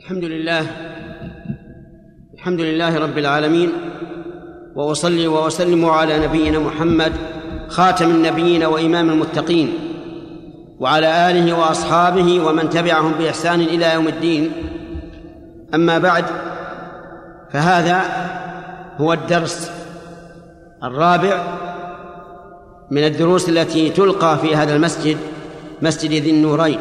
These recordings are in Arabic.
الحمد لله الحمد لله رب العالمين وأصلي وأسلم على نبينا محمد خاتم النبيين وإمام المتقين وعلى آله وأصحابه ومن تبعهم بإحسان إلى يوم الدين. أما بعد فهذا هو الدرس الرابع من الدروس التي تلقى في هذا المسجد مسجد ذي النورين.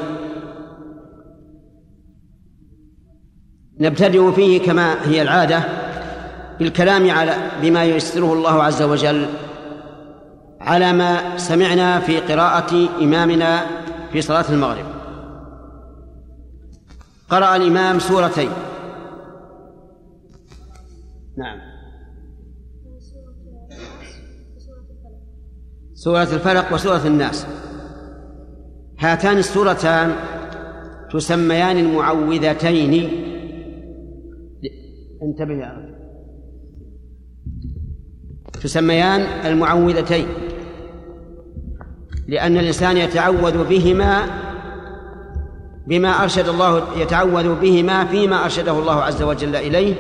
نبتدئ فيه كما هي العادة بالكلام على بما ييسره الله عز وجل على ما سمعنا في قراءة إمامنا في صلاة المغرب. قرأ الإمام سورتين. نعم. سورة الفلق وسورة الناس. هاتان السورتان تسميان المعوذتين انتبه يا رجل تسميان المعوذتين لأن الإنسان يتعوذ بهما بما أرشد الله يتعوذ بهما فيما أرشده الله عز وجل إليه.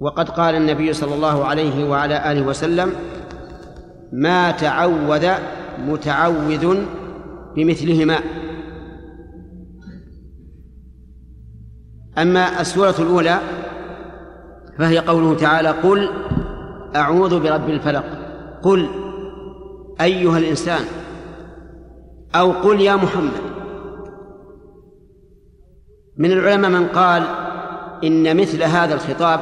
وقد قال النبي صلى الله عليه وعلى آله وسلم ما تعوذ متعوذ بمثلهما. أما السورة الأولى فهي قوله تعالى قل أعوذ برب الفلق قل أيها الإنسان أو قل يا محمد من العلماء من قال إن مثل هذا الخطاب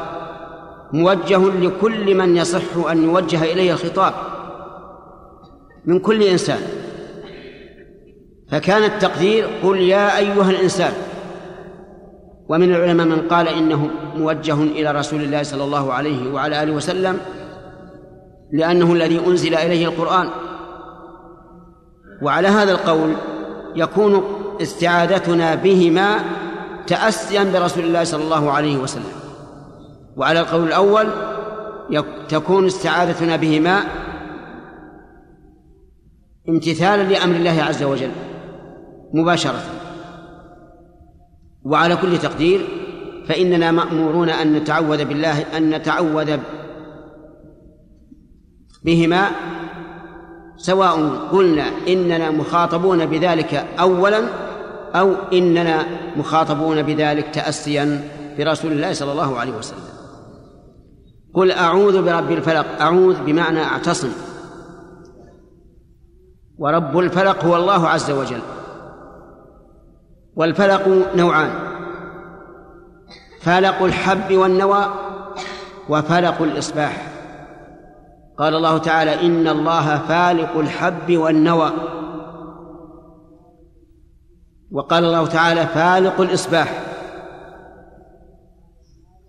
موجه لكل من يصح أن يوجه إليه الخطاب من كل إنسان فكان التقدير قل يا أيها الإنسان ومن العلماء من قال إنه موجه إلى رسول الله صلى الله عليه وعلى آله وسلم لأنه الذي أنزل إليه القرآن. وعلى هذا القول يكون استعادتنا بهما تأسيا برسول الله صلى الله عليه وسلم. وعلى القول الأول تكون استعادتنا بهما امتثالا لأمر الله عز وجل مباشرة. وعلى كل تقدير فإننا مأمورون أن نتعوذ بالله أن نتعوذ بهما سواء قلنا إننا مخاطبون بذلك أولا أو إننا مخاطبون بذلك تأسيا برسول الله صلى الله عليه وسلم. قل أعوذ برب الفلق أعوذ بمعنى أعتصم. ورب الفلق هو الله عز وجل. والفلق نوعان. فلق الحب والنوى وفلق الإصباح. قال الله تعالى إن الله فالق الحب والنوى. وقال الله تعالى فالق الإصباح.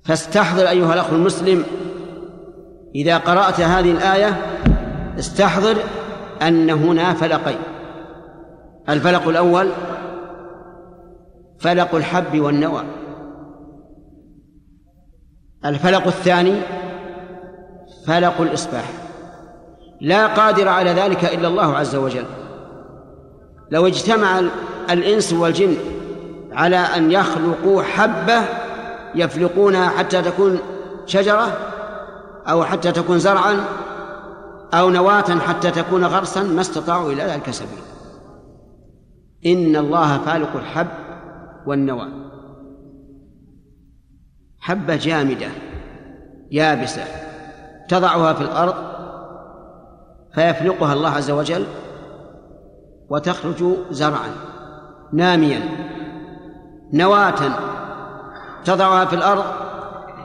فاستحضر أيها الأخ المسلم إذا قرأت هذه الآية استحضر أن هنا فلقين. الفلق الأول فلق الحب والنوى. الفلق الثاني فلق الإصباح. لا قادر على ذلك إلا الله عز وجل. لو اجتمع الإنس والجن على أن يخلقوا حبة يفلقونها حتى تكون شجرة أو حتى تكون زرعا أو نواة حتى تكون غرسا ما استطاعوا إلى ذلك سبيلا. إن الله فالق الحب والنوى. حبة جامدة يابسة تضعها في الأرض فيفلقها الله عز وجل وتخرج زرعا ناميا نواة تضعها في الأرض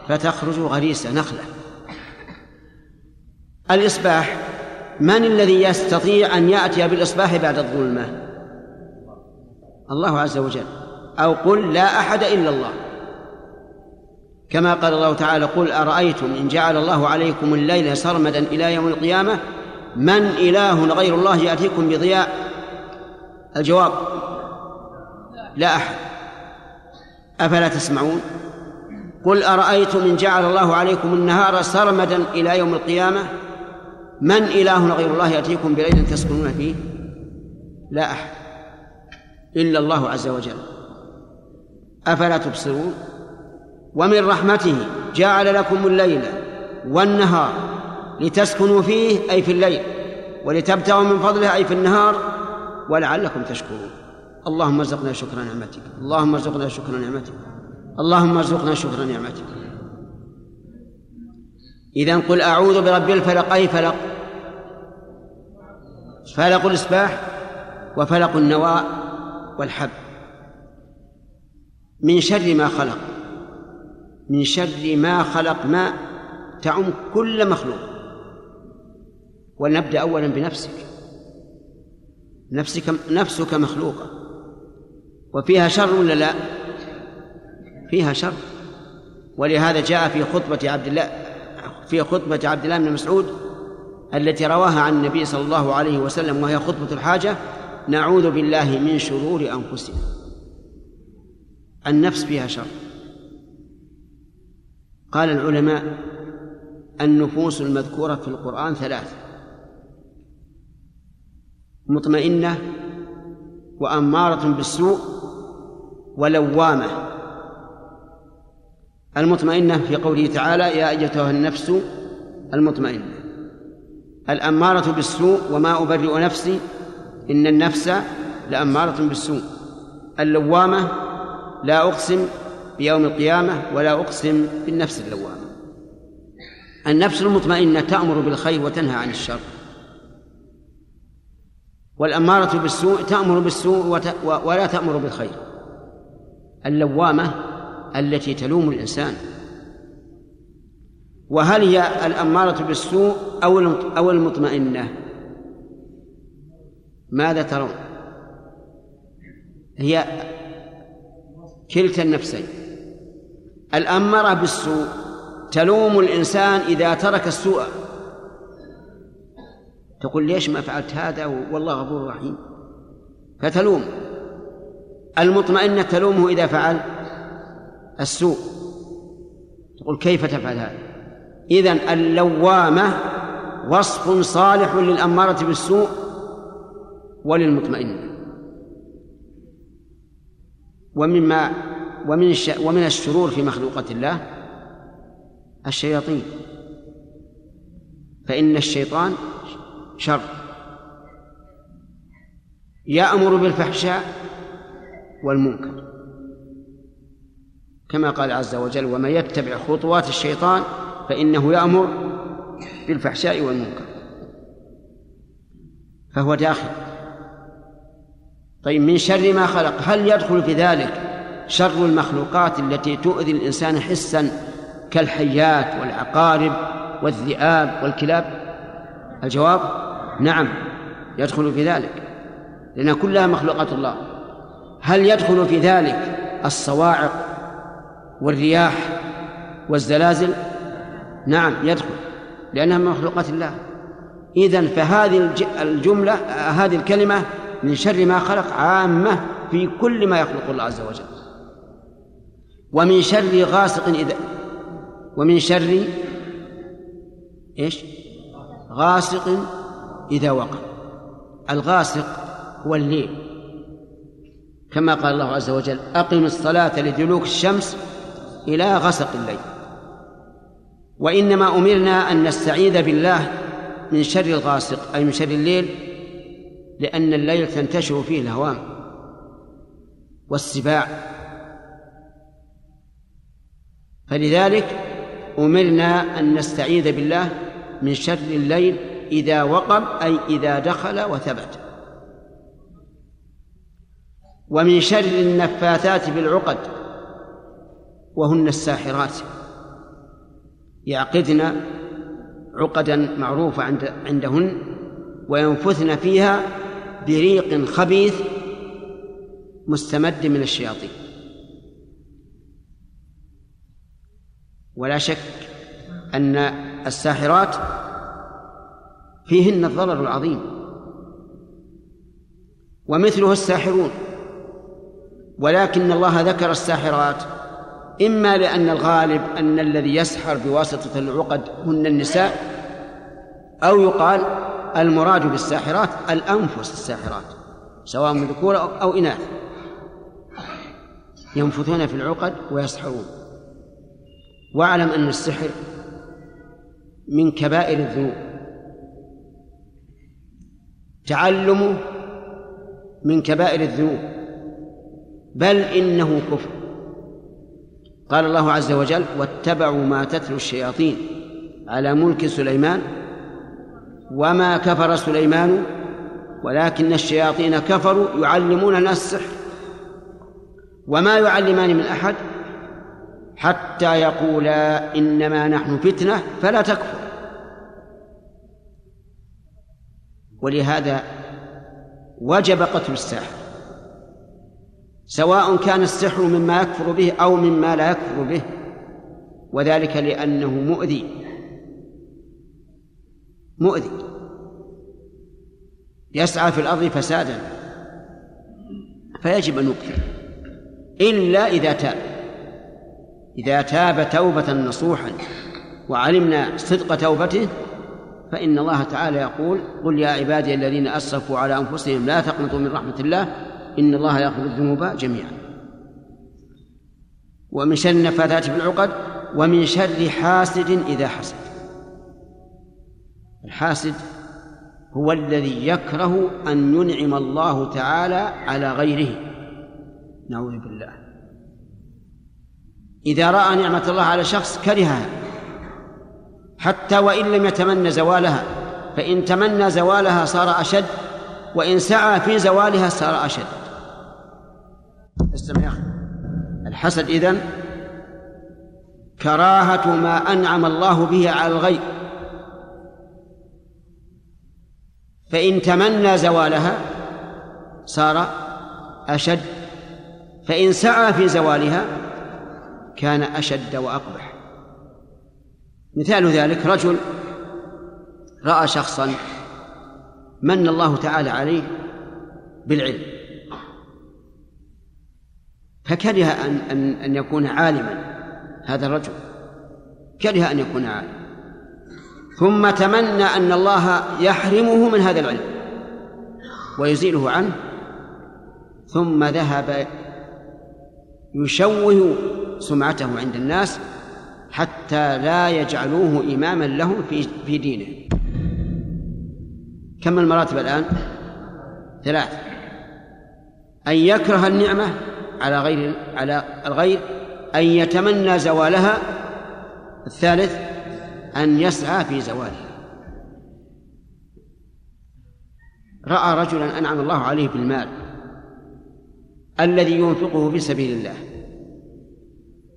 فتخرج غريسة نخلة. الإصباح من الذي يستطيع أن يأتي بالإصباح بعد الظلمة؟ الله عز وجل. أو قل لا أحد إلا الله. كما قال الله تعالى قل أرأيتم إن جعل الله عليكم الليل سرمدا إلى يوم القيامة؟ من إله غير الله يأتيكم بضياء؟ الجواب لا أحد. أفلا تسمعون؟ قل أرأيتم إن جعل الله عليكم النهار سرمدا إلى يوم القيامة؟ من إله غير الله يأتيكم بليل تسكنون فيه؟ لا أحد. إلا الله عز وجل. أفلا تبصرون؟ ومن رحمته جعل لكم الليل والنهار لتسكنوا فيه أي في الليل ولتبتغوا من فضله أي في النهار ولعلكم تشكرون. اللهم ارزقنا شكر نعمتك اللهم ارزقنا شكر نعمتك اللهم ارزقنا شكر نعمتك. إذا قل أعوذ برب الفلق أي فلق؟ فلق الإصباح وفلق النواء والحب. من شر ما خلق. من شر ما خلق ما تعم كل مخلوق. ولنبدأ أولا بنفسك. نفسك نفسك مخلوقة. وفيها شر ولا لا؟ فيها شر. ولهذا جاء في خطبة عبد الله في خطبة عبد الله بن مسعود التي رواها عن النبي صلى الله عليه وسلم وهي خطبة الحاجة نعوذ بالله من شرور أنفسنا. النفس فيها شر. قال العلماء النفوس المذكورة في القرآن ثلاث مطمئنة وأمارة بالسوء ولوامة. المطمئنة في قوله تعالى يا أيتها النفس المطمئنة. الأمارة بالسوء وما أبرئ نفسي إن النفس لأمارة بالسوء. اللوامة لا أقسم بيوم القيامة ولا أقسم بالنفس اللوامة النفس المطمئنة تأمر بالخير وتنهى عن الشر والأمارة بالسوء تأمر بالسوء ولا تأمر بالخير اللوامة التي تلوم الإنسان وهل هي الأمارة بالسوء أو أو المطمئنة؟ ماذا ترون؟ هي كلتا النفسين. الأمارة بالسوء. تلوم الإنسان إذا ترك السوء. تقول ليش ما فعلت هذا؟ والله غفور رحيم. فتلوم. المطمئنة تلومه إذا فعل السوء. تقول كيف تفعل هذا؟ إذن اللوامة وصف صالح للأمارة بالسوء وللمطمئنة. ومما ومن ومن الشرور في مخلوقات الله الشياطين. فإن الشيطان شر. يأمر بالفحشاء والمنكر. كما قال عز وجل ومن يتبع خطوات الشيطان فإنه يأمر بالفحشاء والمنكر. فهو داخل. طيب من شر ما خلق. هل يدخل في ذلك شر المخلوقات التي تؤذي الإنسان حسا كالحيات والعقارب والذئاب والكلاب؟ الجواب؟ نعم يدخل في ذلك لأنها كلها مخلوقات الله. هل يدخل في ذلك الصواعق والرياح والزلازل؟ نعم يدخل لأنها مخلوقات الله. إذن فهذه الجملة هذه الكلمة من شر ما خلق عامة في كل ما يخلق الله عز وجل. ومن شر غاسق إذا ومن شر إيش؟ غاسق إذا وقع. الغاسق هو الليل. كما قال الله عز وجل أقم الصلاة لدلوك الشمس إلى غسق الليل. وإنما أمرنا أن نستعيذ بالله من شر الغاسق أي من شر الليل لأن الليل تنتشر فيه الهوام والسباع. فلذلك أمرنا أن نستعيذ بالله من شر الليل إذا وقب أي إذا دخل وثبت. ومن شر النفاثات بالعقد وهن الساحرات. يعقدن عقدا معروفة عند عندهن وينفثن فيها بريق خبيث مستمد من الشياطين. ولا شك أن الساحرات فيهن الضرر العظيم. ومثله الساحرون. ولكن الله ذكر الساحرات إما لأن الغالب أن الذي يسحر بواسطة العقد هن النساء أو يقال المراد بالساحرات الأنفس الساحرات سواء من ذكور أو إناث. ينفثون في العقد ويسحرون. واعلم أن السحر من كبائر الذنوب. تعلمه من كبائر الذنوب. بل إنه كفر. قال الله عز وجل واتبعوا ما تتلو الشياطين على ملك سليمان وما كفر سليمان ولكن الشياطين كفروا يعلمون الناس السحر وما يعلمان من أحد حتى يقولا إنما نحن فتنة فلا تكفر. ولهذا وجب قتل الساحر سواء كان السحر مما يكفر به أو مما لا يكفر به وذلك لأنه مؤذي. مؤذي. يسعى في الأرض فسادا. فيجب أن نقتل إلا إذا تاب. إذا تاب توبة نصوحا وعلمنا صدق توبته فإن الله تعالى يقول قل يا عبادي الذين أسرفوا على أنفسهم لا تقنطوا من رحمة الله إن الله يغفر الذنوب جميعا. ومن شر النفاثات في العقد ومن شر حاسد إذا حسد. الحاسد هو الذي يكره أن ينعم الله تعالى على غيره. نعوذ بالله. إذا رأى نعمة الله على شخص كرهها حتى وإن لم يتمنى زوالها فإن تمنى زوالها صار أشد وإن سعى في زوالها صار أشد. استمع يا أخي. الحسد إذن كراهة ما أنعم الله به على الغير فإن تمنى زوالها صار أشد فإن سعى في زوالها كان أشد وأقبح. مثال ذلك رجل رأى شخصا من الله تعالى عليه بالعلم فكره أن أن أن يكون عالما هذا الرجل كره أن يكون عالما. ثم تمنى أن الله يحرمه من هذا العلم ويزيله عنه ثم ذهب يشوه سمعته عند الناس حتى لا يجعلوه إماما لهم في في دينه. كم المراتب الآن؟ ثلاث. أن يكره النعمة على غير على الغير أن يتمنى زوالها. الثالث أن يسعى في زواله رأى رجلا أنعم الله عليه بالمال الذي ينفقه في سبيل الله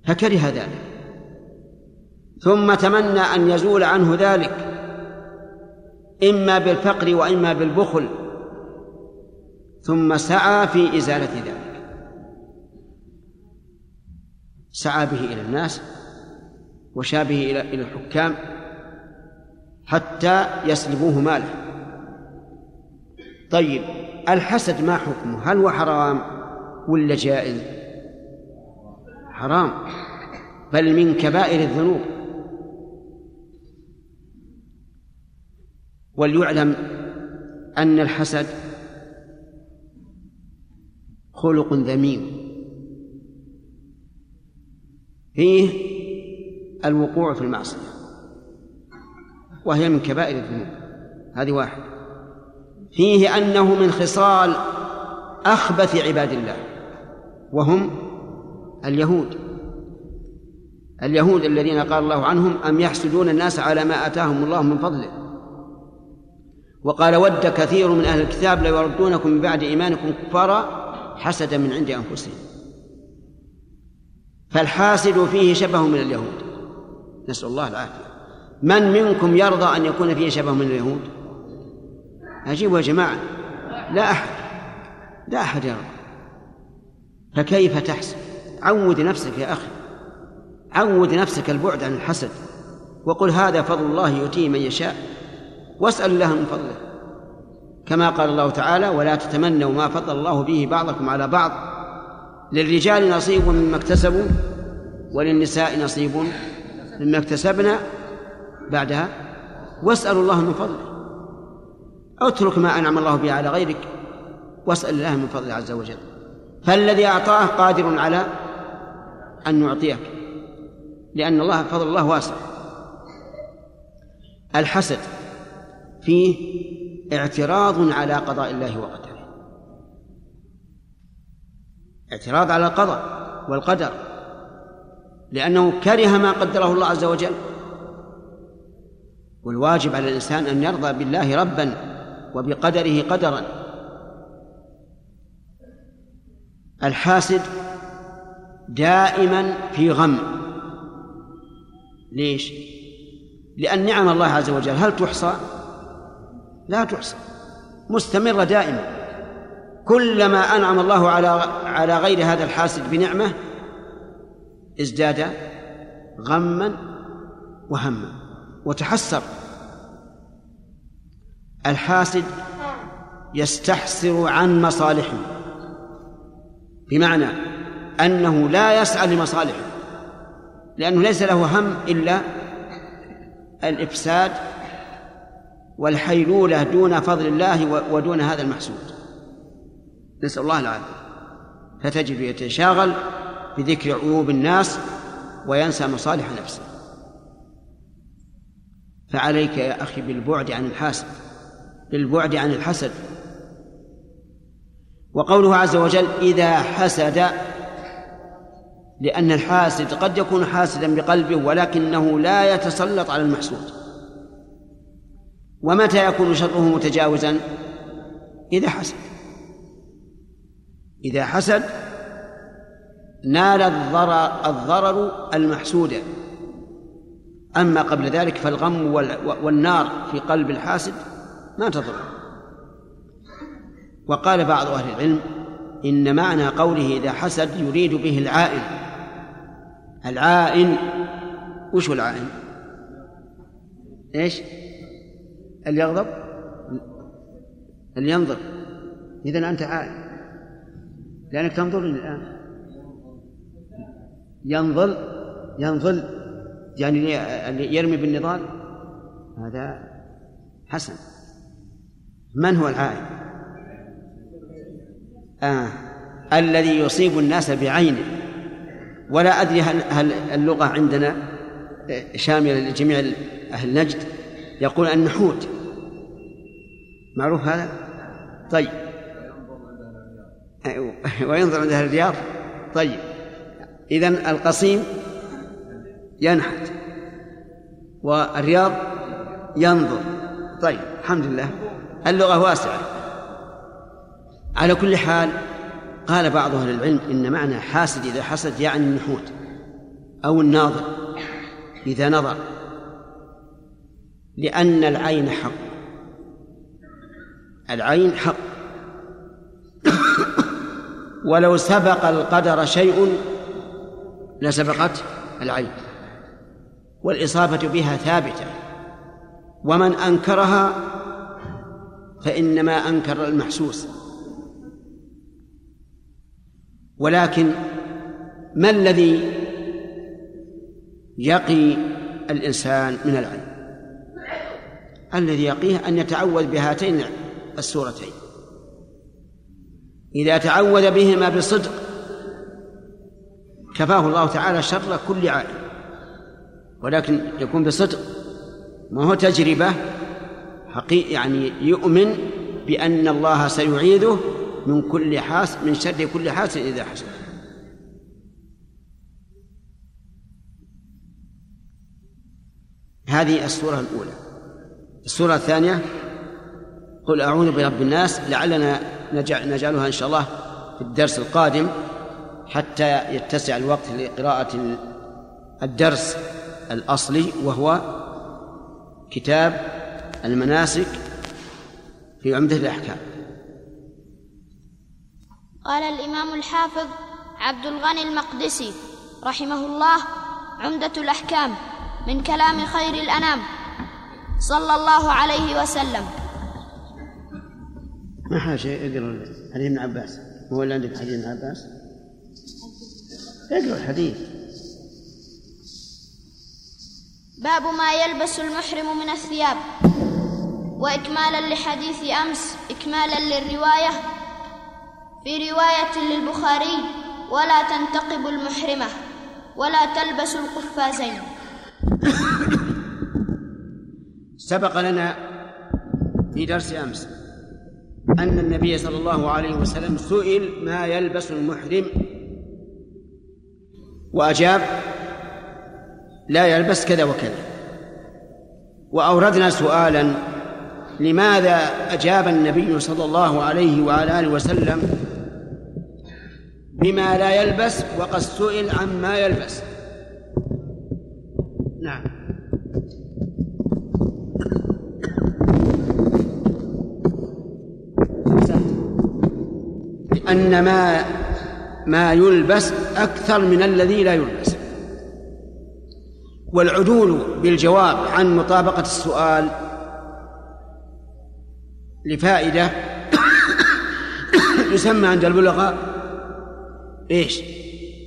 فكره ذلك ثم تمنى أن يزول عنه ذلك إما بالفقر وإما بالبخل ثم سعى في إزالة ذلك. سعى به إلى الناس وشابه إلى إلى الحكام حتى يسلبوه ماله. طيب الحسد ما حكمه؟ هل هو حرام ولا جائز؟ حرام. بل من كبائر الذنوب. وليعلم أن الحسد خلق ذميم. فيه الوقوع في المعصية. وهي من كبائر الذنوب. هذه واحد. فيه أنه من خصال أخبث عباد الله. وهم اليهود. اليهود الذين قال الله عنهم أم يحسدون الناس على ما آتاهم الله من فضله؟ وقال ود كثير من أهل الكتاب ليردونكم من بعد إيمانكم كفارا حسدا من عند أنفسهم. فالحاسد فيه شبه من اليهود. نسأل الله العافية. من منكم يرضى أن يكون فيه شبه من اليهود؟ أجيبوا يا جماعة. لا أحد. لا أحد يرضى. فكيف تحسن عود نفسك يا أخي. عود نفسك البعد عن الحسد. وقل هذا فضل الله يؤتيه من يشاء. واسأل الله من فضله. كما قال الله تعالى ولا تتمنوا ما فضل الله به بعضكم على بعض. للرجال نصيب مما اكتسبوا وللنساء نصيب مما اكتسبنا بعدها واسأل الله من فضله. اترك ما أنعم الله به على غيرك واسأل الله من فضله عز وجل. فالذي أعطاه قادر على أن نعطيك لأن الله فضل الله واسع. الحسد فيه اعتراض على قضاء الله وقدره. اعتراض على القضاء والقدر. لأنه كره ما قدره الله عز وجل. والواجب على الإنسان أن يرضى بالله ربا وبقدره قدرا. الحاسد دائما في غم. ليش؟ لأن نعم الله عز وجل هل تحصى؟ لا تحصى. مستمرة دائما. كلما أنعم الله على على غير هذا الحاسد بنعمة ازداد غما وهما وتحسر. الحاسد يستحسر عن مصالحه بمعنى أنه لا يسعى لمصالحه لأنه ليس له هم إلا الإفساد والحيلولة دون فضل الله ودون هذا المحسود. نسأل الله العافية. فتجد يتشاغل بذكر عيوب الناس وينسى مصالح نفسه. فعليك يا أخي بالبعد عن الحاسد بالبعد عن الحسد. وقوله عز وجل إذا حسد لأن الحاسد قد يكون حاسدا بقلبه ولكنه لا يتسلط على المحسود. ومتى يكون شره متجاوزا؟ إذا حسد. إذا حسد نال الضرر الضرر المحسود. أما قبل ذلك فالغم والنار في قلب الحاسد ما تضر. وقال بعض أهل العلم إن معنى قوله إذا حسد يريد به العائن. العائن وش العائن؟ إيش؟ اللي يغضب؟ اللي ينظر. إذا أنت عائن. لأنك تنظرني الآن. ينظل ينظل يعني يرمي بالنضال؟ هذا حسن. من هو العائن آه. الذي يصيب الناس بعينه ولا أدري هل اللغة عندنا شاملة لجميع أهل نجد؟ يقول النحوت. معروف هذا؟ طيب. وينظر عند أهل الرياض. طيب. إذن القصيم ينحت والرياض ينظر. طيب الحمد لله. اللغة واسعة. على كل حال قال بعض أهل العلم إن معنى حاسد إذا حسد يعني النحوت أو الناظر إذا نظر لأن العين حق. العين حق. ولو سبق القدر شيء لسبقت العين والإصابة بها ثابتة. ومن أنكرها فإنما أنكر المحسوس. ولكن ما الذي يقي الإنسان من العين الذي يقيه أن يتعوذ بهاتين السورتين إذا تعوذ بهما بصدق كفاه الله تعالى شر كل عائل ولكن يكون بصدق. ما هو تجربة؟ حقيقة يعني يؤمن بأن الله سيعيذه من كل حاس من شر كل حاس إذا حسد هذه السورة الأولى. السورة الثانية قل أعوذ برب الناس لعلنا نجعلها إن شاء الله في الدرس القادم. حتى يتسع الوقت لقراءة الدرس الأصلي وهو كتاب المناسك في عمدة الأحكام. قال الإمام الحافظ عبد الغني المقدسي رحمه الله عمدة الأحكام من كلام خير الأنام. صلى الله عليه وسلم. ما حاجة اقرا حديث ابن عباس. هو اللي عندك حديث ابن عباس؟ اقرا الحديث. باب ما يلبس المحرم من الثياب. واكمالا لحديث أمس اكمالا للرواية. في رواية للبخاري ولا تنتقب المحرمة ولا تلبسوا القفازين. سبق لنا في درس أمس أن النبي صلى الله عليه وسلم سئل ما يلبس المحرم وأجاب لا يلبس كذا وكذا. وأوردنا سؤالا لماذا أجاب النبي صلى الله عليه وعلى آله وسلم بما لا يلبس وقد سئل عما يلبس؟ نعم. لأن ما ما يلبس أكثر من الذي لا يلبس. والعدول بالجواب عن مطابقة السؤال لفائدة يسمى عند البلغاء إيش؟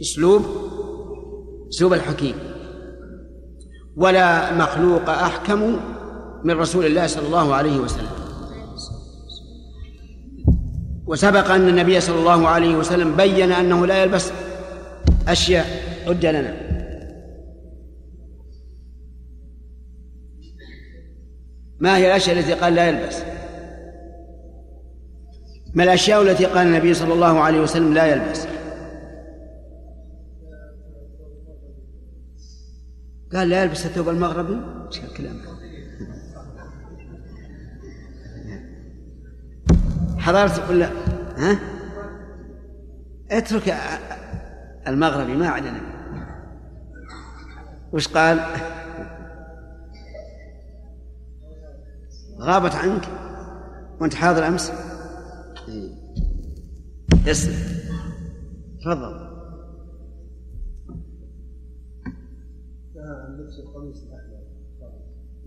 أسلوب أسلوب الحكيم. ولا مخلوق أحكم من رسول الله صلى الله عليه وسلم. وسبق أن النبي صلى الله عليه وسلم بين أنه لا يلبس أشياء عد لنا. ما هي الأشياء التي قال لا يلبس؟ ما الأشياء التي قال النبي صلى الله عليه وسلم لا يلبس؟ قال لا يلبس الثوب المغربي؟ إيش الكلام حضرت ولا ها؟ اترك المغربي ما عندنا وش قال؟ غابت عنك وأنت حاضر أمس؟ اسلم تفضل.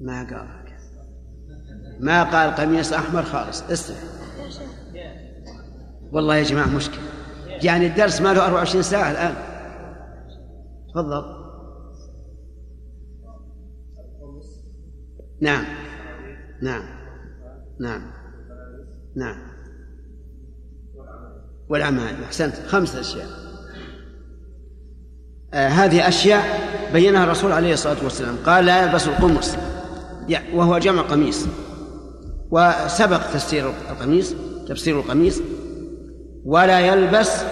ما قال. ما قال قميص أحمر خالص. اسلم والله يا جماعة مشكلة. يعني الدرس ما له 24 ساعة الآن. تفضل. نعم. نعم. نعم. نعم. والعمائم أحسنت. خمسه أشياء. آه هذه أشياء بينها الرسول عليه الصلاة والسلام. قال لا يلبس القمص. وهو جمع قميص. وسبق تفسير القميص تفسير القميص. ولا يلبس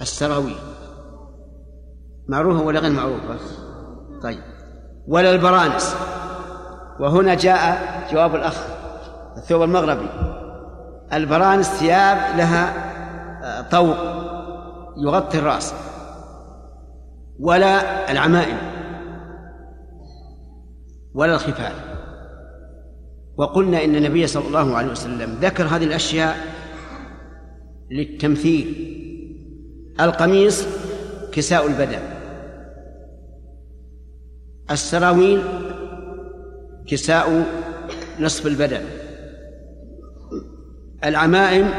السراويل. معروفة ولا غير معروفة طيب. ولا البرانس. وهنا جاء جواب الأخ الثوب المغربي. البرانس ثياب لها آه، طوق يغطي الرأس. ولا العمائم. ولا الخفاف وقلنا إن النبي صلى الله عليه وسلم ذكر هذه الأشياء للتمثيل. القميص كساء البدن. السراويل كساء نصف البدن. العمائم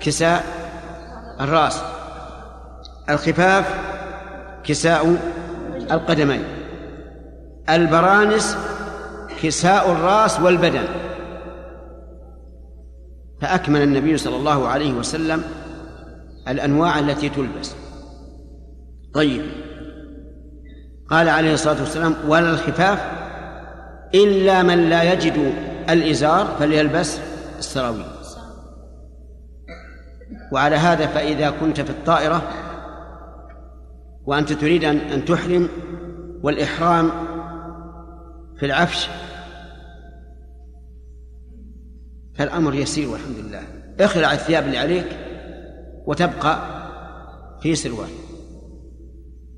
كساء الراس. الخفاف كساء القدمين. البرانس كساء الراس والبدن. فأكمل النبي صلى الله عليه وسلم الأنواع التي تلبس. طيب. قال عليه الصلاة والسلام ولا الخفاف إلا من لا يجد الإزار فليلبس السراويل. وعلى هذا فإذا كنت في الطائرة وأنت تريد أن تحرم والإحرام في العفش فالأمر يسير والحمد لله. اخلع الثياب اللي عليك وتبقى في سروال.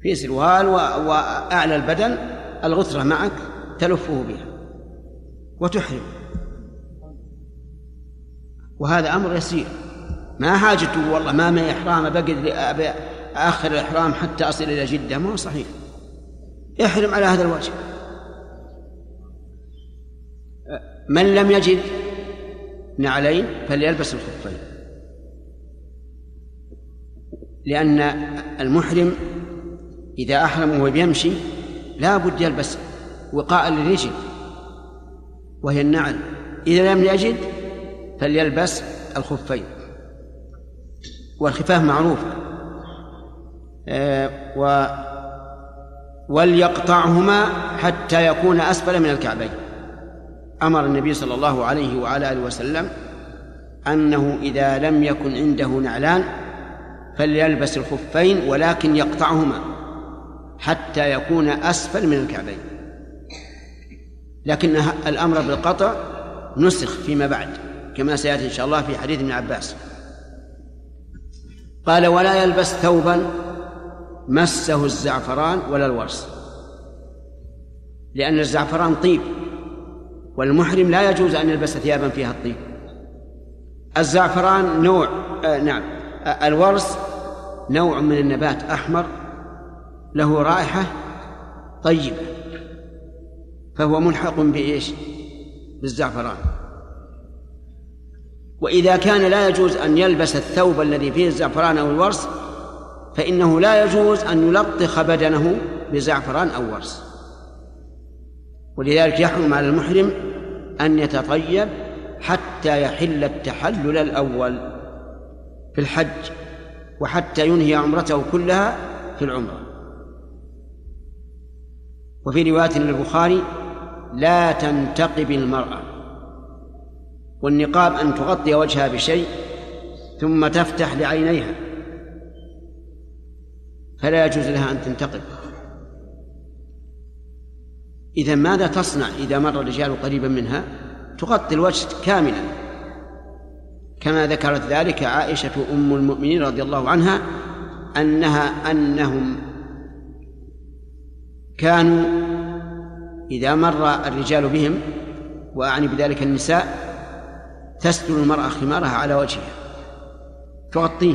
في سروال وأعلى البدن الغترة معك تلفه بها وتحرم. وهذا أمر يسير. ما حاجته والله ما معي إحرام بقد آخر الإحرام حتى أصل إلى جدة ما هو صحيح. احرم على هذا الوجه. من لم يجد نعلين فليلبس الخفين لأن المحرم إذا أحرم وهو بيمشي لا بد يلبس وقاء للرجل وهي النعل. إذا لم يجد فليلبس الخفين. والخفاف معروفة آه، و وليقطعهما حتى يكون أسفل من الكعبين. أمر النبي صلى الله عليه وعلى آله وسلم أنه إذا لم يكن عنده نعلان فليلبس الخفين ولكن يقطعهما حتى يكون أسفل من الكعبين. لكن الأمر بالقطع نسخ فيما بعد كما سيأتي إن شاء الله في حديث ابن عباس. قال ولا يلبس ثوبا مسه الزعفران ولا الورس لأن الزعفران طيب والمحرم لا يجوز أن يلبس ثيابا فيها الطيب الزعفران نوع آه نعم. آه الورس نوع من النبات أحمر له رائحة طيبة فهو ملحق بإيش؟ بالزعفران. وإذا كان لا يجوز أن يلبس الثوب الذي فيه الزعفران أو الورس فإنه لا يجوز أن يلطخ بدنه بزعفران أو ورس ولذلك يحرم على المحرم أن يتطيب حتى يحل التحلل الأول في الحج وحتى ينهي عمرته كلها في العمرة. وفي رواية للبخاري لا تنتقب المرأة. والنقاب أن تغطي وجهها بشيء ثم تفتح لعينيها. فلا يجوز لها أن تنتقب. إذا ماذا تصنع إذا مر الرجال قريبا منها؟ تغطي الوجه كاملا. كما ذكرت ذلك عائشة أم المؤمنين رضي الله عنها أنها أنهم كانوا إذا مر الرجال بهم وأعني بذلك النساء تسدل المرأة خمارها على وجهها. تغطيه.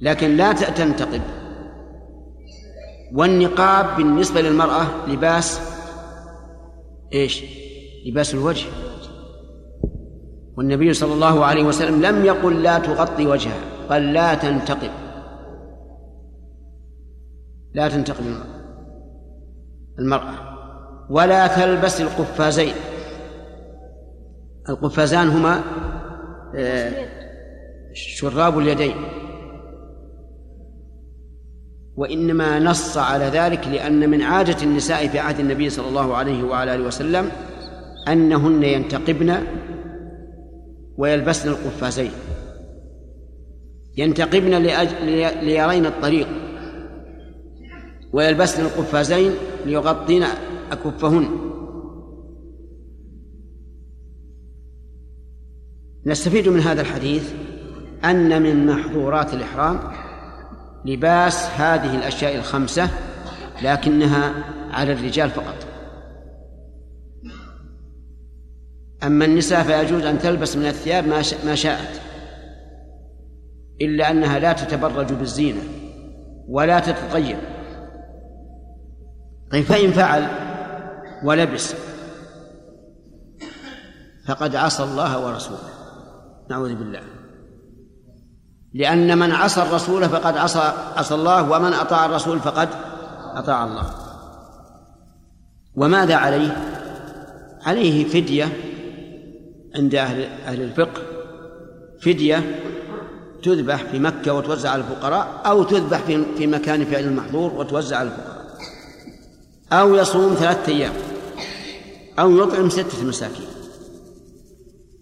لكن لا تنتقب والنقاب بالنسبة للمرأة لباس إيش؟ لباس الوجه. والنبي صلى الله عليه وسلم لم يقل لا تغطي وجهها قال لا تنتقب. لا تنتقب المرأة. ولا تلبس القفازين. القفازان هما آه، شراب اليدين. وإنما نص على ذلك لأن من عادة النساء في عهد النبي صلى الله عليه وعلى آله وسلم أنهن ينتقبن ويلبسن القفازين. ينتقبن لأجل ليرين الطريق ويلبسن القفازين ليغطين أكفهن. نستفيد من هذا الحديث أن من محظورات الإحرام لباس هذه الأشياء الخمسة لكنها على الرجال فقط. أما النساء فيجوز أن تلبس من الثياب ما شاءت إلا أنها لا تتبرج بالزينة ولا تتطيب. طيب فإن فعل ولبس فقد عصى الله ورسوله. نعوذ بالله. لأن من عصى الرسول فقد عصى عصى الله ومن أطاع الرسول فقد أطاع الله. وماذا عليه؟ عليه فدية عند أهل أهل الفقه. فدية تذبح في مكة وتوزع على الفقراء أو تذبح في في مكان فعل المحظور وتوزع على الفقراء. أو يصوم ثلاثة أيام أو يطعم ستة مساكين.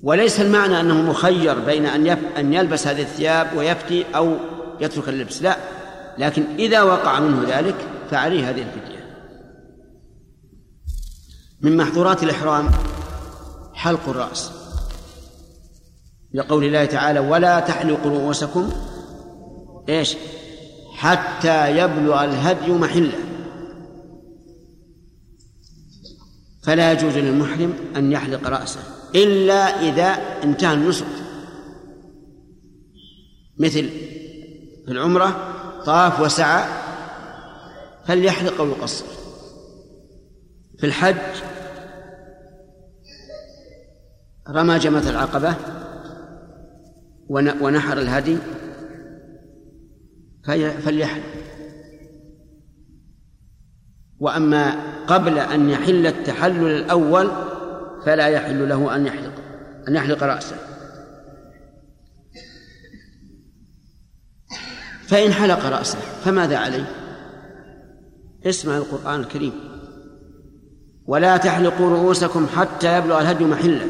وليس المعنى أنه مخير بين أن أن يلبس هذه الثياب ويفتي أو يترك اللبس لا. لكن إذا وقع منه ذلك فعليه هذه الفدية. من محظورات الإحرام حلق الرأس. لقول الله تعالى ولا تحلقوا رؤوسكم إيش؟ حتى يبلغ الهدي محله. فلا يجوز للمحرم أن يحلق رأسه. إلا إذا انتهى النسك مثل في العمرة طاف وسعى فليحلق أو يقصر في الحج رمى جمة العقبة ونحر الهدي فليحلق. وأما قبل أن يحل التحلل الأول فلا يحل له أن يحلق أن يحلق رأسه. فإن حلق رأسه فماذا عليه؟ اسمع القرآن الكريم. ولا تحلقوا رؤوسكم حتى يبلغ الهدي محله.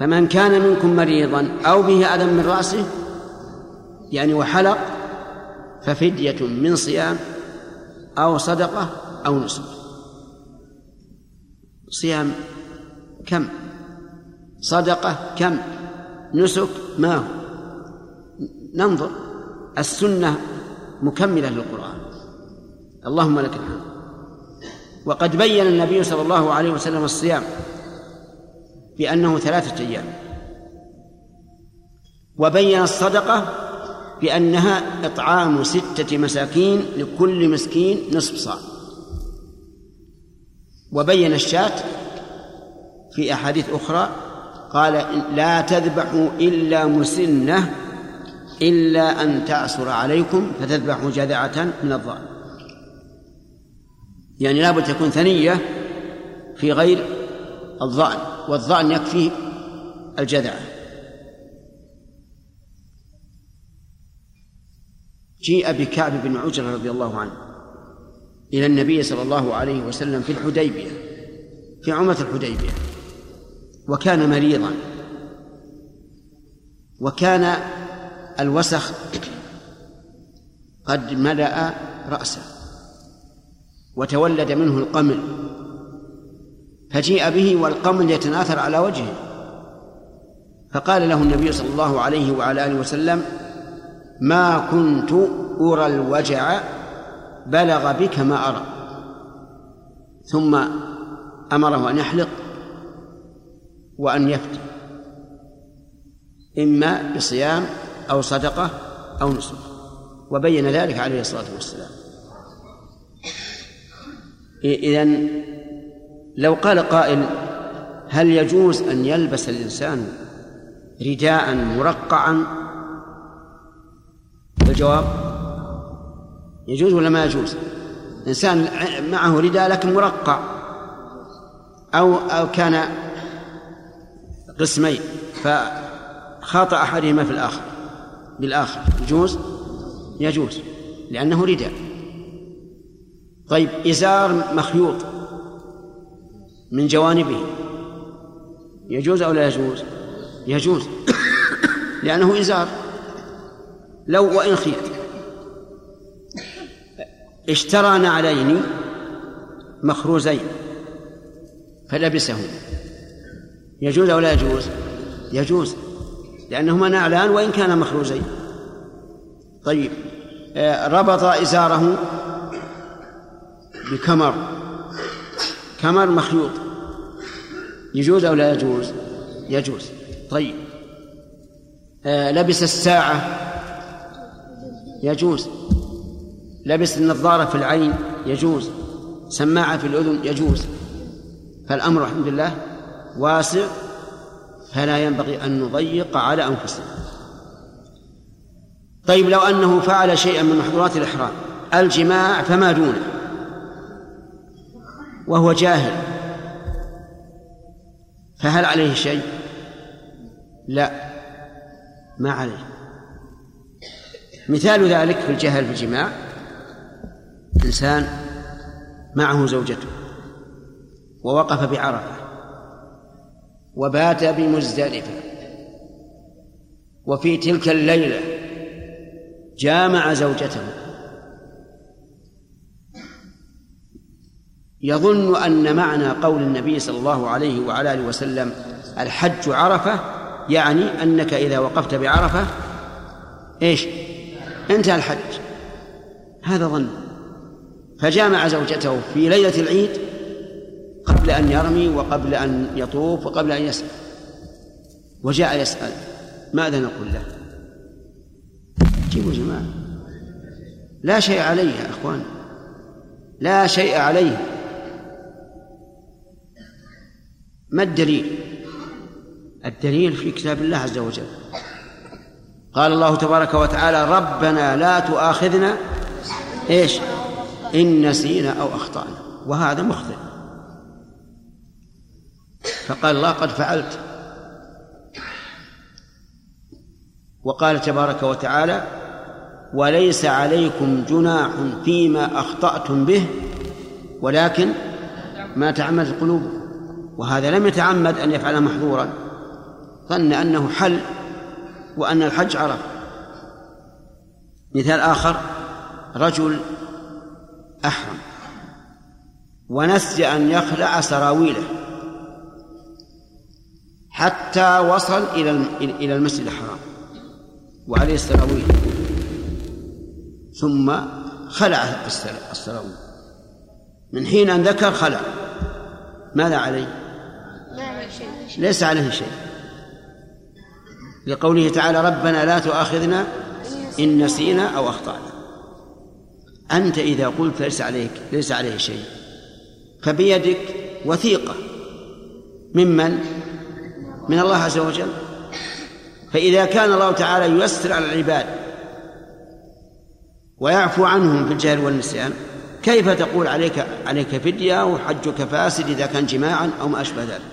فمن كان منكم مريضا أو به أذى من رأسه يعني وحلق ففدية من صيام أو صدقة أو نسك. صيام كم؟ صدقة كم؟ نسك ما هو؟ ننظر. السنة مكملة للقرآن. اللهم لك الحمد. وقد بين النبي صلى الله عليه وسلم الصيام بأنه ثلاثة أيام. وبين الصدقة بأنها إطعام ستة مساكين لكل مسكين نصف صاع. وبين الشاة في أحاديث أخرى قال لا تذبحوا إلا مسنة إلا أن تعصر عليكم فتذبحوا جذعة من الضأن يعني لابد تكون ثنية في غير الضأن والضأن يكفي الجذعة جيء بكعب بن عجرة رضي الله عنه إلى النبي صلى الله عليه وسلم في الحديبية في عمرة الحديبية. وكان مريضا. وكان الوسخ قد ملأ رأسه وتولد منه القمل. فجيء به والقمل يتناثر على وجهه. فقال له النبي صلى الله عليه وعلى آله وسلم ما كنت أرى الوجع بلغ بك ما أرى. ثم أمره أن يحلق وأن يفتي إما بصيام أو صدقة أو نسك. وبين ذلك عليه الصلاة والسلام. إذن لو قال قائل هل يجوز أن يلبس الإنسان رداء مرقعا؟ الجواب يجوز ولا ما يجوز؟ إنسان معه رداء لكن مرقع. أو أو كان قسمين فخاط أحدهما في الآخر بالآخر يجوز؟ يجوز لأنه رداء. طيب إزار مخيوط من جوانبه يجوز أو لا يجوز؟ يجوز لأنه إزار لو وإن خيط اشترى نعلين مخروزين فلبسهما. يجوز أو لا يجوز؟ يجوز. لأنهما نعلان وإن كانا مخروزين. طيب آه، ربط إزاره بكمر. كمر مخيوط يجوز أو لا يجوز؟ يجوز. طيب آه لبس الساعة. يجوز. لبس النظارة في العين. يجوز. سماعة في الأذن. يجوز. فالأمر الحمد لله واسع فلا ينبغي أن نضيق على أنفسنا. طيب لو أنه فعل شيئا من محظورات الإحرام الجماع فما دونه؟ وهو جاهل. فهل عليه شيء؟ لا ما عليه. مثال ذلك في الجهل في الجماع إنسان معه زوجته ووقف بعرفة. وبات بمزدلفة. وفي تلك الليلة جامع زوجته. يظن أن معنى قول النبي صلى الله عليه وعلى آله وسلم الحج عرفة يعني أنك إذا وقفت بعرفة إيش؟ انتهى الحج. هذا ظن. فجامع زوجته في ليلة العيد قبل أن يرمي وقبل أن يطوف وقبل أن يسأل. وجاء يسأل. ماذا نقول له؟ جيبوا جماعة. لا شيء عليه يا أخوان. لا شيء عليه. ما الدليل؟ الدليل في كتاب الله عز وجل. قال الله تبارك وتعالى ربنا لا تؤاخذنا. إيش؟ إن نسينا أو أخطأنا. وهذا مخطئ. فقال الله قد فعلت. وقال تبارك وتعالى وليس عليكم جناح فيما أخطأتم به ولكن ما تعمد القلوب. وهذا لم يتعمد أن يفعل محظورا. ظن أنه حل وأن الحج عرف. مثال آخر رجل أحرم ونسي أن يخلع سراويله. حتى وصل إلى إلى المسجد الحرام وعليه السراويل ثم خلع السراويل من حين أن ذكر خلع. ماذا عليه؟ ليس عليه شيء. لقوله تعالى ربنا لا تؤاخذنا إن نسينا أو أخطأنا. أنت إذا قلت ليس عليك ليس عليه شيء. فبيدك وثيقة. ممن؟ من الله عز وجل. فإذا كان الله تعالى ييسر على العباد ويعفو عنهم في الجهل والنسيان كيف تقول عليك عليك فدية وحجك فاسد إذا كان جماعا أو ما أشبه ذلك؟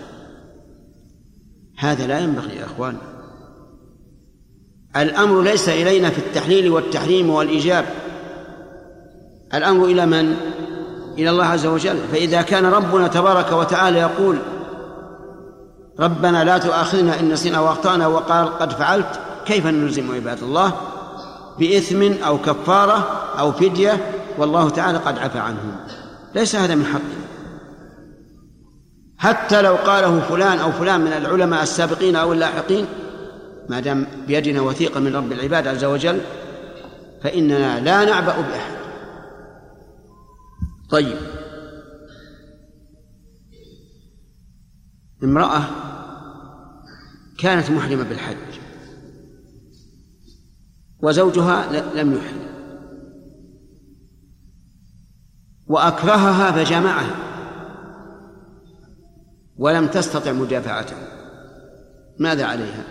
هذا لا ينبغي يا إخوان. الأمر ليس إلينا في التحليل والتحريم والإيجاب. الأمر إلى من؟ إلى الله عز وجل. فإذا كان ربنا تبارك وتعالى يقول ربنا لا تؤاخذنا إن نسينا وأخطأنا وقال قد فعلت. كيف نلزم عباد الله؟ بإثم أو كفارة أو فدية والله تعالى قد عفى عنهم. ليس هذا من حقه. حتى لو قاله فلان أو فلان من العلماء السابقين أو اللاحقين ما دام بيدنا وثيقة من رب العباد عز وجل فإننا لا نعبأ بأحد. طيب. امرأة كانت محرمة بالحج. وزوجها لم يحرم. وأكرهها فجامعها ولم تستطع مدافعته. ماذا عليها؟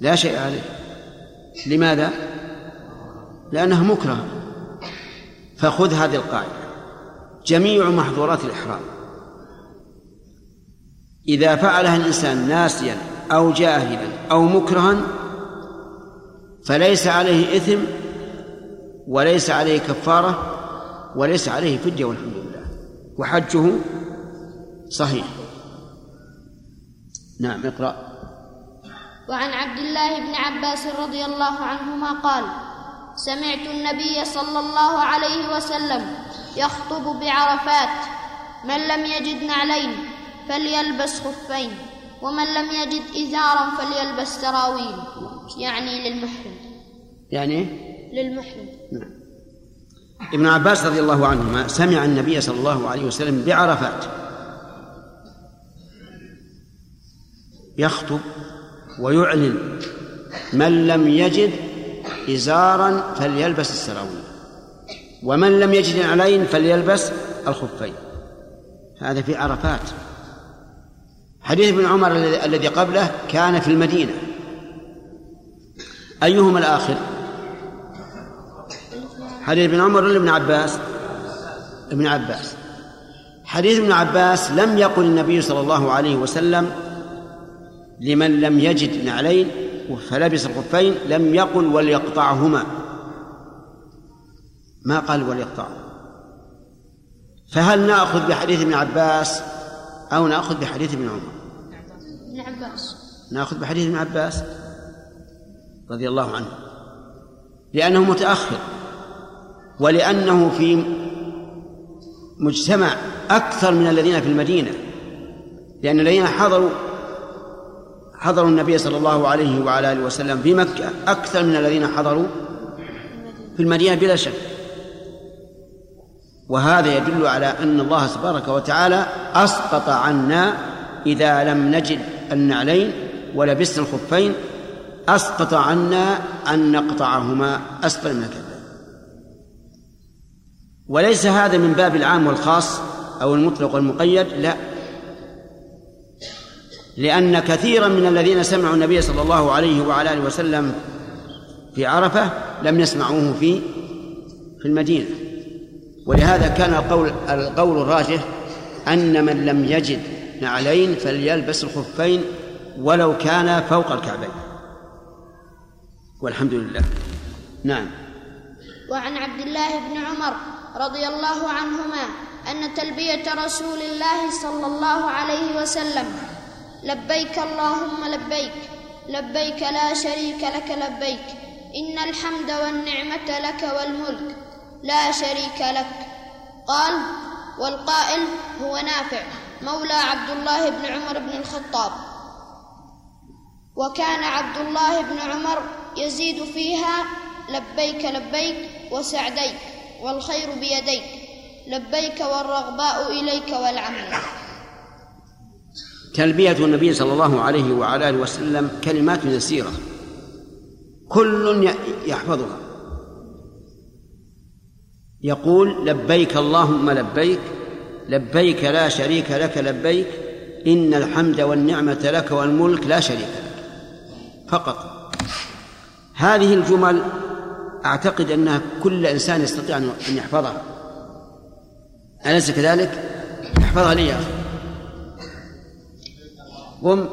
لا شيء عليها لماذا؟ لأنها مكرهة. فخذ هذه القاعدة. جميع محظورات الإحرام. إذا فعلها الإنسان ناسيا أو جاهلا أو مكرها فليس عليه إثم وليس عليه كفارة وليس عليه فدية والحمد لله. وحجه صحيح. نعم اقرأ. وعن عبد الله بن عباس رضي الله عنهما قال سمعت النبي صلى الله عليه وسلم يخطب بعرفات من لم يجد نعلين. فليلبس خفين ومن لم يجد إزارا فليلبس سراويل يعني للمحرم. يعني للمحرم. نعم. ابن عباس رضي الله عنهما سمع النبي صلى الله عليه وسلم بعرفات. يخطب ويعلن من لم يجد إزارا فليلبس السراويل ومن لم يجد علين فليلبس الخفين. هذا في عرفات. حديث ابن عمر الذي قبله كان في المدينة. أيهما الآخر؟ حديث ابن عمر ولا ابن عباس؟ ابن عباس. حديث ابن عباس لم يقل النبي صلى الله عليه وسلم لمن لم يجد نعلين فلبس الخفين لم يقل وليقطعهما. ما قال وليقطعهما فهل نأخذ بحديث ابن عباس أو نأخذ بحديث ابن عمر؟ ناخذ بحديث ابن عباس رضي الله عنه. لأنه متأخر. ولأنه في مجتمع أكثر من الذين في المدينة. لأن الذين حضروا حضروا النبي صلى الله عليه وعلى آله وسلم في مكة أكثر من الذين حضروا في المدينة بلا شك. وهذا يدل على أن الله تبارك وتعالى أسقط عنا إذا لم نجد النعلين ولبسنا الخفين أسقط عنا أن نقطعهما أسفل من الكعبين. وليس هذا من باب العام والخاص أو المطلق والمقيد لا. لأن كثيرا من الذين سمعوا النبي صلى الله عليه وعلى آله وسلم في عرفة لم يسمعوه في في المدينة. ولهذا كان القول القول الراجح أن من لم يجد نعلين فليلبس الخفين ولو كان فوق الكعبين. والحمد لله. نعم. وعن عبد الله بن عمر رضي الله عنهما أن تلبية رسول الله صلى الله عليه وسلم لبيك اللهم لبيك لبيك لا شريك لك لبيك إن الحمد والنعمة لك والملك لا شريك لك. قال والقائل هو نافع. مولى عبد الله بن عمر بن الخطاب. وكان عبد الله بن عمر يزيد فيها لبيك لبيك وسعديك والخير بيديك. لبيك والرغباء إليك والعمل. تلبية النبي صلى الله عليه وعلى آله وسلم كلمات يسيرة. كل يحفظها. يقول لبيك اللهم لبيك لبيك لا شريك لك لبيك إن الحمد والنعمة لك والملك لا شريك لك. فقط. هذه الجمل أعتقد أنها كل إنسان يستطيع أن يحفظها. أليس كذلك؟ احفظها لي يا أخي. قم.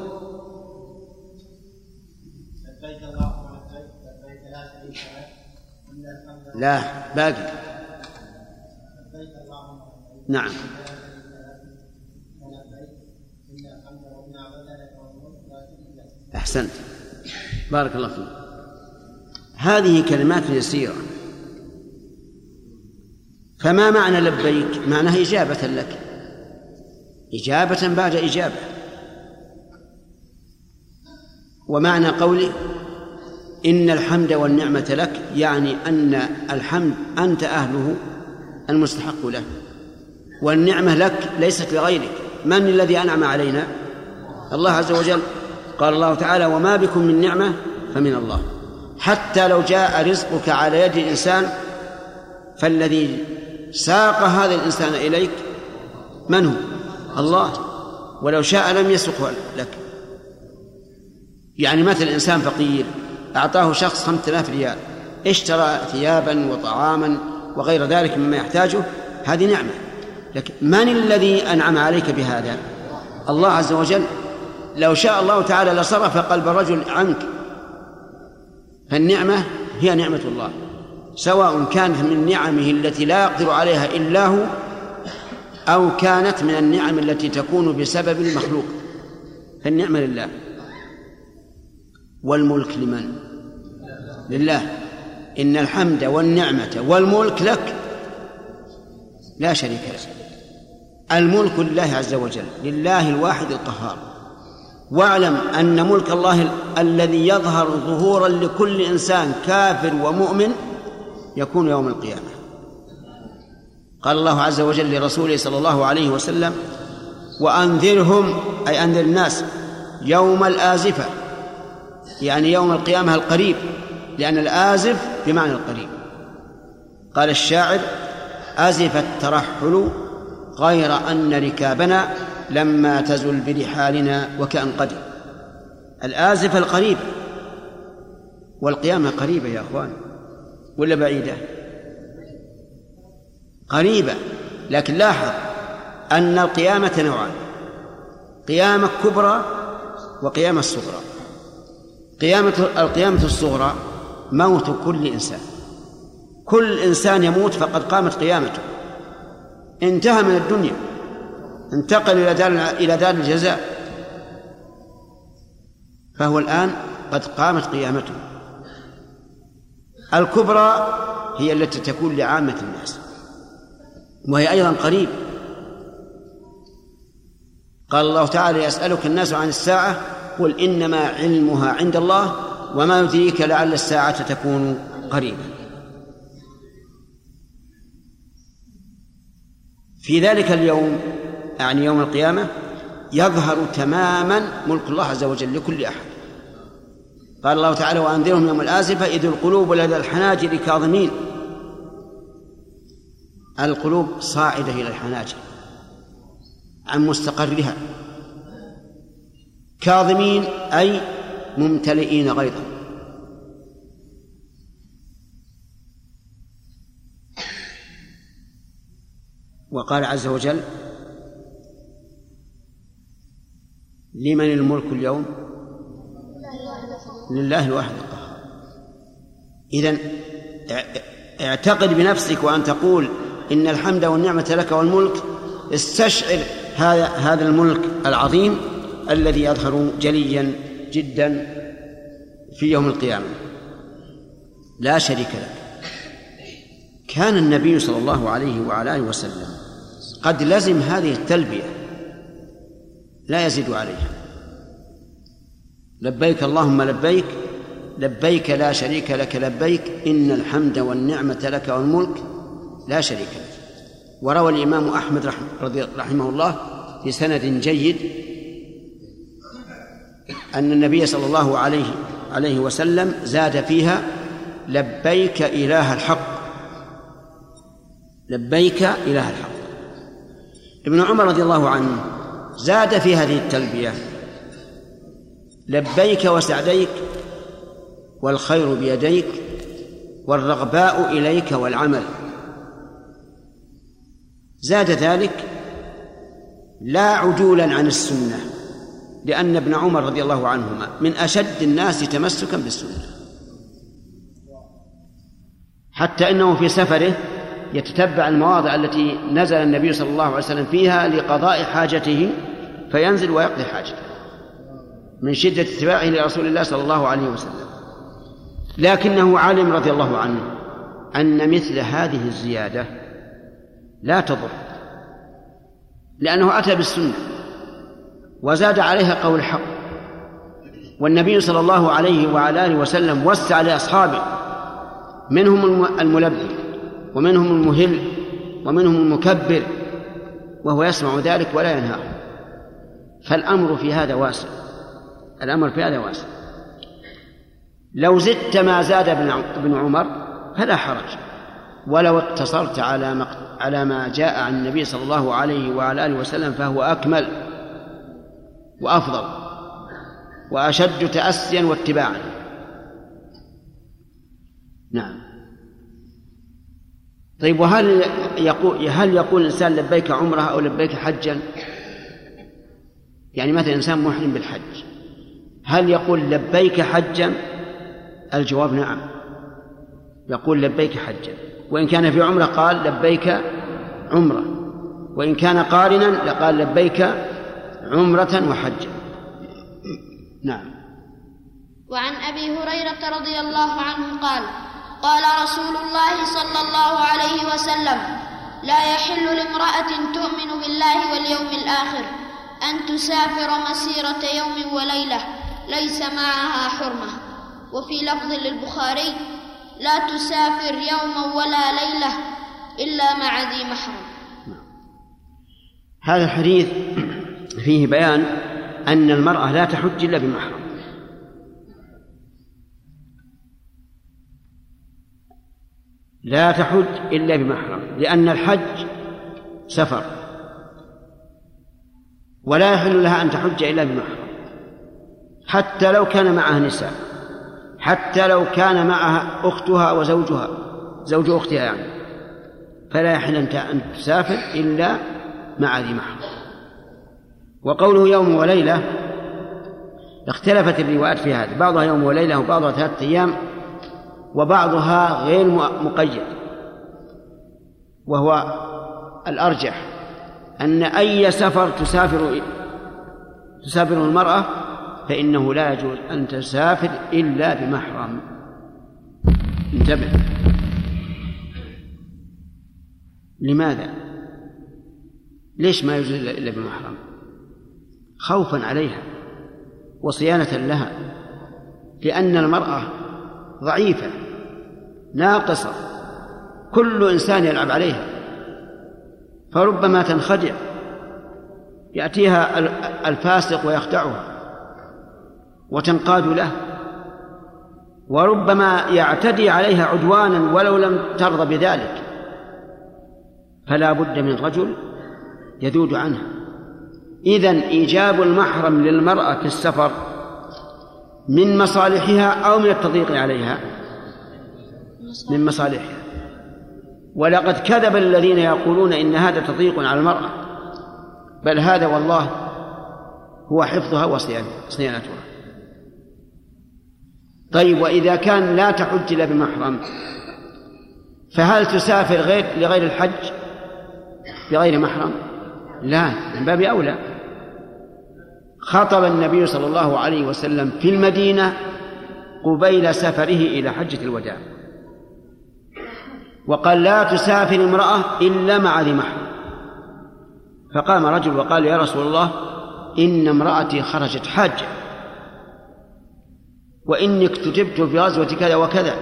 لا باقي. نعم. أحسنت. بارك الله فيك. هذه كلمات يسيرة. فما معنى لبيك؟ معناها إجابة لك. إجابة بعد إجابة. ومعنى قوله إن الحمد والنعمة لك يعني أن الحمد أنت أهله المستحق له. والنعمة لك ليست لغيرك. من الذي أنعم علينا؟ الله عز وجل. قال الله تعالى وما بكم من نعمة فمن الله. حتى لو جاء رزقك على يد الإنسان فالذي ساق هذا الإنسان إليك من هو؟ الله. ولو شاء لم يسقه لك. يعني مثل إنسان فقير أعطاه شخص خمسة آلاف ريال اشترى ثيابا وطعاما وغير ذلك مما يحتاجه هذه نعمة. لكن من الذي أنعم عليك بهذا؟ الله عز وجل. لو شاء الله تعالى لصرف قلب الرجل عنك فالنعمة هي نعمة الله. سواء كانت من نعمه التي لا يقدر عليها إلا هو أو كانت من النعم التي تكون بسبب المخلوق. فالنعمة لله. والملك لمن؟ لله. إن الحمد والنعمة والملك لك. لا شريك له. الملك لله عز وجل لله الواحد القهار. واعلم أن ملك الله الذي يظهر ظهورا لكل إنسان كافر ومؤمن يكون يوم القيامة. قال الله عز وجل لرسوله صلى الله عليه وسلم وانذرهم أي أنذر الناس يوم الآزفة. يعني يوم القيامة القريب لأن الآزف بمعنى القريب. قال الشاعر ازف الترحل غير أن ركابنا لما تزل برحالنا وكأن قدم الآزفة القريبة والقيامة قريبة يا أخوان. ولا بعيدة؟ قريبة. لكن لاحظ أن القيامة نوعان. قيامة كبرى وقيامة الصغرى قيامة القيامة الصغرى موت كل إنسان. كل إنسان يموت فقد قامت قيامته. انتهى من الدنيا انتقل إلى دار إلى دار الجزاء. فهو الآن قد قامت قيامته. الكبرى هي التي تكون لعامة الناس وهي أيضا قريب. قال الله تعالى يسألك الناس عن الساعة قل إنما علمها عند الله وما يدريك لعل الساعة تكون قريبا. في ذلك اليوم يعني يوم القيامة يظهر تماما ملك الله عز وجل لكل أحد. قال الله تعالى وأنذرهم يوم الآزفة إذ القلوب لدى الحناجر كاظمين. القلوب صاعدة إلى الحناجر عن مستقرها. كاظمين أي ممتلئين غيظا. وقال عز وجل لمن الملك اليوم؟ لله الواحد القهار. إذن اعتقد بنفسك وأن تقول إن الحمد والنعمة لك والملك استشعر هذا هذا الملك العظيم الذي يظهر جليا جدا في يوم القيامة. لا شريك لك. كان النبي صلى الله عليه وعلى آله وسلم قد لزم هذه التلبية. لا يزيد عليها. لبيك اللهم لبيك لبيك لا شريك لك لبيك إن الحمد والنعمة لك والملك لا شريك لك. وروى الإمام أحمد رحمه الله في سند جيد أن النبي صلى الله عليه عليه وسلم زاد فيها لبيك إله الحق. لبيك إله الحق. ابن عمر رضي الله عنه زاد في هذه التلبية لبيك وسعديك والخير بيديك والرغباء إليك والعمل. زاد ذلك لا عدولا عن السنة لأن ابن عمر رضي الله عنهما من أشد الناس تمسكا بالسنة حتى إنه في سفره يتتبع المواضع التي نزل النبي صلى الله عليه وسلم فيها لقضاء حاجته فينزل ويقضي حاجته من شدة اتباعه لرسول الله صلى الله عليه وسلم. لكنه علم رضي الله عنه أن مثل هذه الزيادة لا تضر لأنه أتى بالسنة وزاد عليها قول الحق. والنبي صلى الله عليه وعلى آله وسلم وسع لأصحابه منهم الملبي. ومنهم المهل ومنهم المكبر وهو يسمع ذلك ولا ينهاه. فالأمر في هذا واسع. الأمر في هذا واسع. لو زدت ما زاد ابن عمر فلا حرج. ولو اقتصرت على ما على ما جاء عن النبي صلى الله عليه وعلى آله وسلم فهو أكمل وأفضل وأشد تأسيا واتباعا. نعم. طيب وهل يقول هل يقول الإنسان لبيك عمرة أو لبيك حجا؟ يعني مثلا إنسان محرم بالحج هل يقول لبيك حجا؟ الجواب نعم يقول لبيك حجا وإن كان في عمرة قال لبيك عمرة وإن كان قارنا لقال لبيك عمرة وحجا نعم وعن أبي هريرة رضي الله عنه قال قال رسول الله صلى الله عليه وسلم لا يحل لامرأة تؤمن بالله واليوم الآخر أن تسافر مسيرة يوم وليلة ليس معها حرمة. وفي لفظ للبخاري لا تسافر يوما ولا ليلة إلا مع ذي محرم. هذا الحديث فيه بيان أن المرأة لا تحج إلا بمحرم. لا تحج إلا بمحرم لأن الحج سفر. ولا يحل لها أن تحج إلا بمحرم. حتى لو كان معها نساء حتى لو كان معها أختها وزوجها زوج أختها يعني. فلا يحل أن تسافر إلا مع ذي محرم. وقوله يوم وليلة اختلفت الروايات في هذا. بعضها يوم وليلة وبعضها ثلاثة أيام. وبعضها غير مقيد وهو الأرجح أن أي سفر تسافر تسافره المرأة فإنه لا يجوز أن تسافر إلا بمحرم انتبه لماذا؟ ليش ما يجوز إلا بمحرم؟ خوفا عليها وصيانة لها لأن المرأة ضعيفة ناقصة كل إنسان يلعب عليها. فربما تنخدع يأتيها الفاسق ويخدعها وتنقاد له. وربما يعتدي عليها عدوانا ولو لم ترضى بذلك. فلا بد من رجل يذود عنها. إذن إيجاب المحرم للمرأة في السفر من مصالحها أو من التضييق عليها. من مصالحها. ولقد كذب الذين يقولون إن هذا تضييق على المرأة. بل هذا والله هو حفظها وصيانتها طيب وإذا كان لا تحج إلا بمحرم فهل تسافر غير لغير الحج؟ بغير محرم؟ لا من باب أولى. خطب النبي صلى الله عليه وسلم في المدينة قبيل سفره إلى حجة الوداع. وقال لا تسافر امرأة إلا مع ذي محرم. فقام رجل وقال يا رسول الله إن امرأتي خرجت حاجة. وإني اكتتبت في غزوة كذا وكذا.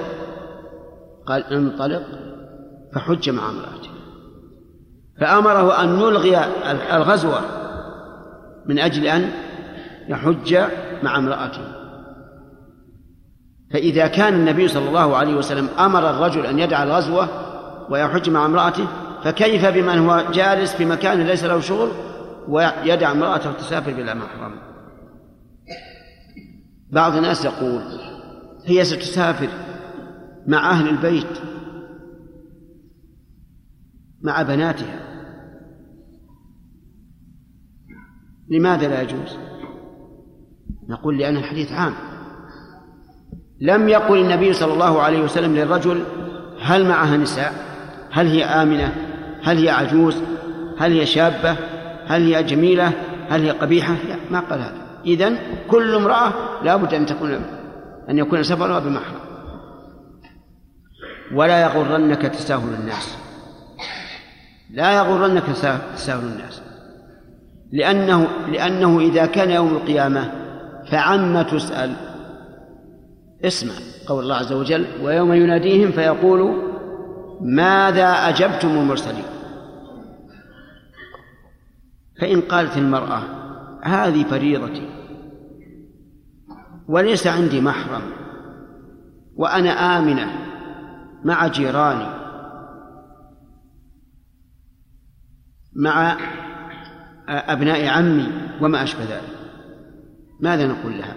قال انطلق. فحج مع امرأته. فأمره أن نلغي الغزوة من أجل أن يحج مع امرأته. فإذا كان النبي صلى الله عليه وسلم أمر الرجل أن يدع الغزوة ويحج مع امرأته فكيف بمن هو جالس في مكان ليس له شغل ويدع امرأته تسافر بلا محرم؟ بعض الناس يقول هي ستسافر مع أهل البيت مع بناتها. لماذا لا يجوز؟ نقول لأن الحديث عام. لم يقل النبي صلى الله عليه وسلم للرجل هل معها نساء؟ هل هي آمنة؟ هل هي عجوز؟ هل هي شابة؟ هل هي جميلة؟ هل هي قبيحة؟ لا ما قال هذا. إذن كل امرأة لا بد أن تكون أن يكون سفرها بمحرم. ولا يغرنك تساهل الناس. لا يغرنك تساهل الناس. لأنه لأنه إذا كان يوم القيامة فعما تسأل. اسمع قول الله عز وجل ويوم يناديهم فيقول ماذا أجبتم المرسلين؟ فإن قالت المرأة هذه فريضتي وليس عندي محرم وأنا آمنة مع جيراني مع أبناء عمي وما أشبه ذلك. ماذا نقول لها؟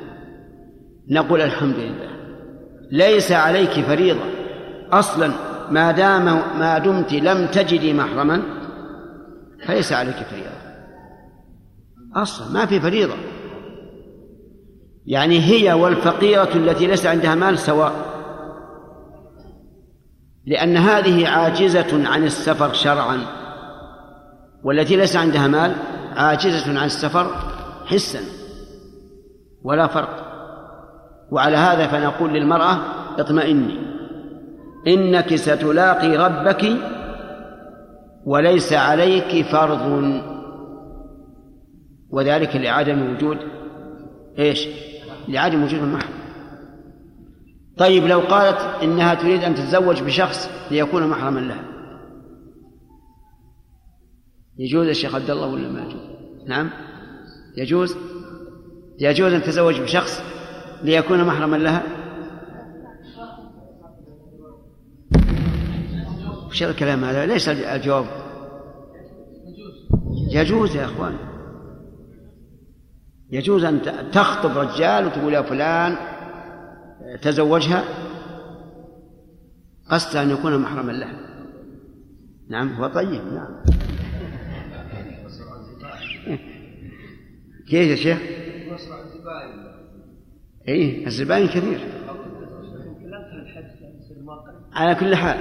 نقول الحمد لله. ليس عليك فريضة. أصلا ما دام ما دمت لم تجدي محرما فليس عليك فريضة. أصلا ما في فريضة. يعني هي والفقيرة التي ليس عندها مال سواء. لأن هذه عاجزة عن السفر شرعا. والتي ليس عندها مال عاجزة عن السفر حسا. ولا فرق. وعلى هذا فنقول للمرأة اطمئني. إنك ستلاقي ربك وليس عليك فرض. وذلك لعدم وجود إيش؟ لعدم وجود المحرم. طيب لو قالت إنها تريد أن تتزوج بشخص ليكون محرما لها. يجوز يا شيخ عبد الله ولا ما يجوز؟ نعم. يجوز؟ يجوز أن تتزوج بشخص ليكون محرما لها؟ وش الكلام هذا؟ ليس الجواب. يجوز يا إخوان. يجوز أن تخطب رجال وتقول يا فلان تزوجها قصد أن يكون محرما لها. نعم هو طيب نعم. كيف يا شيخ؟ اي الزبائن. كثير. على كل حال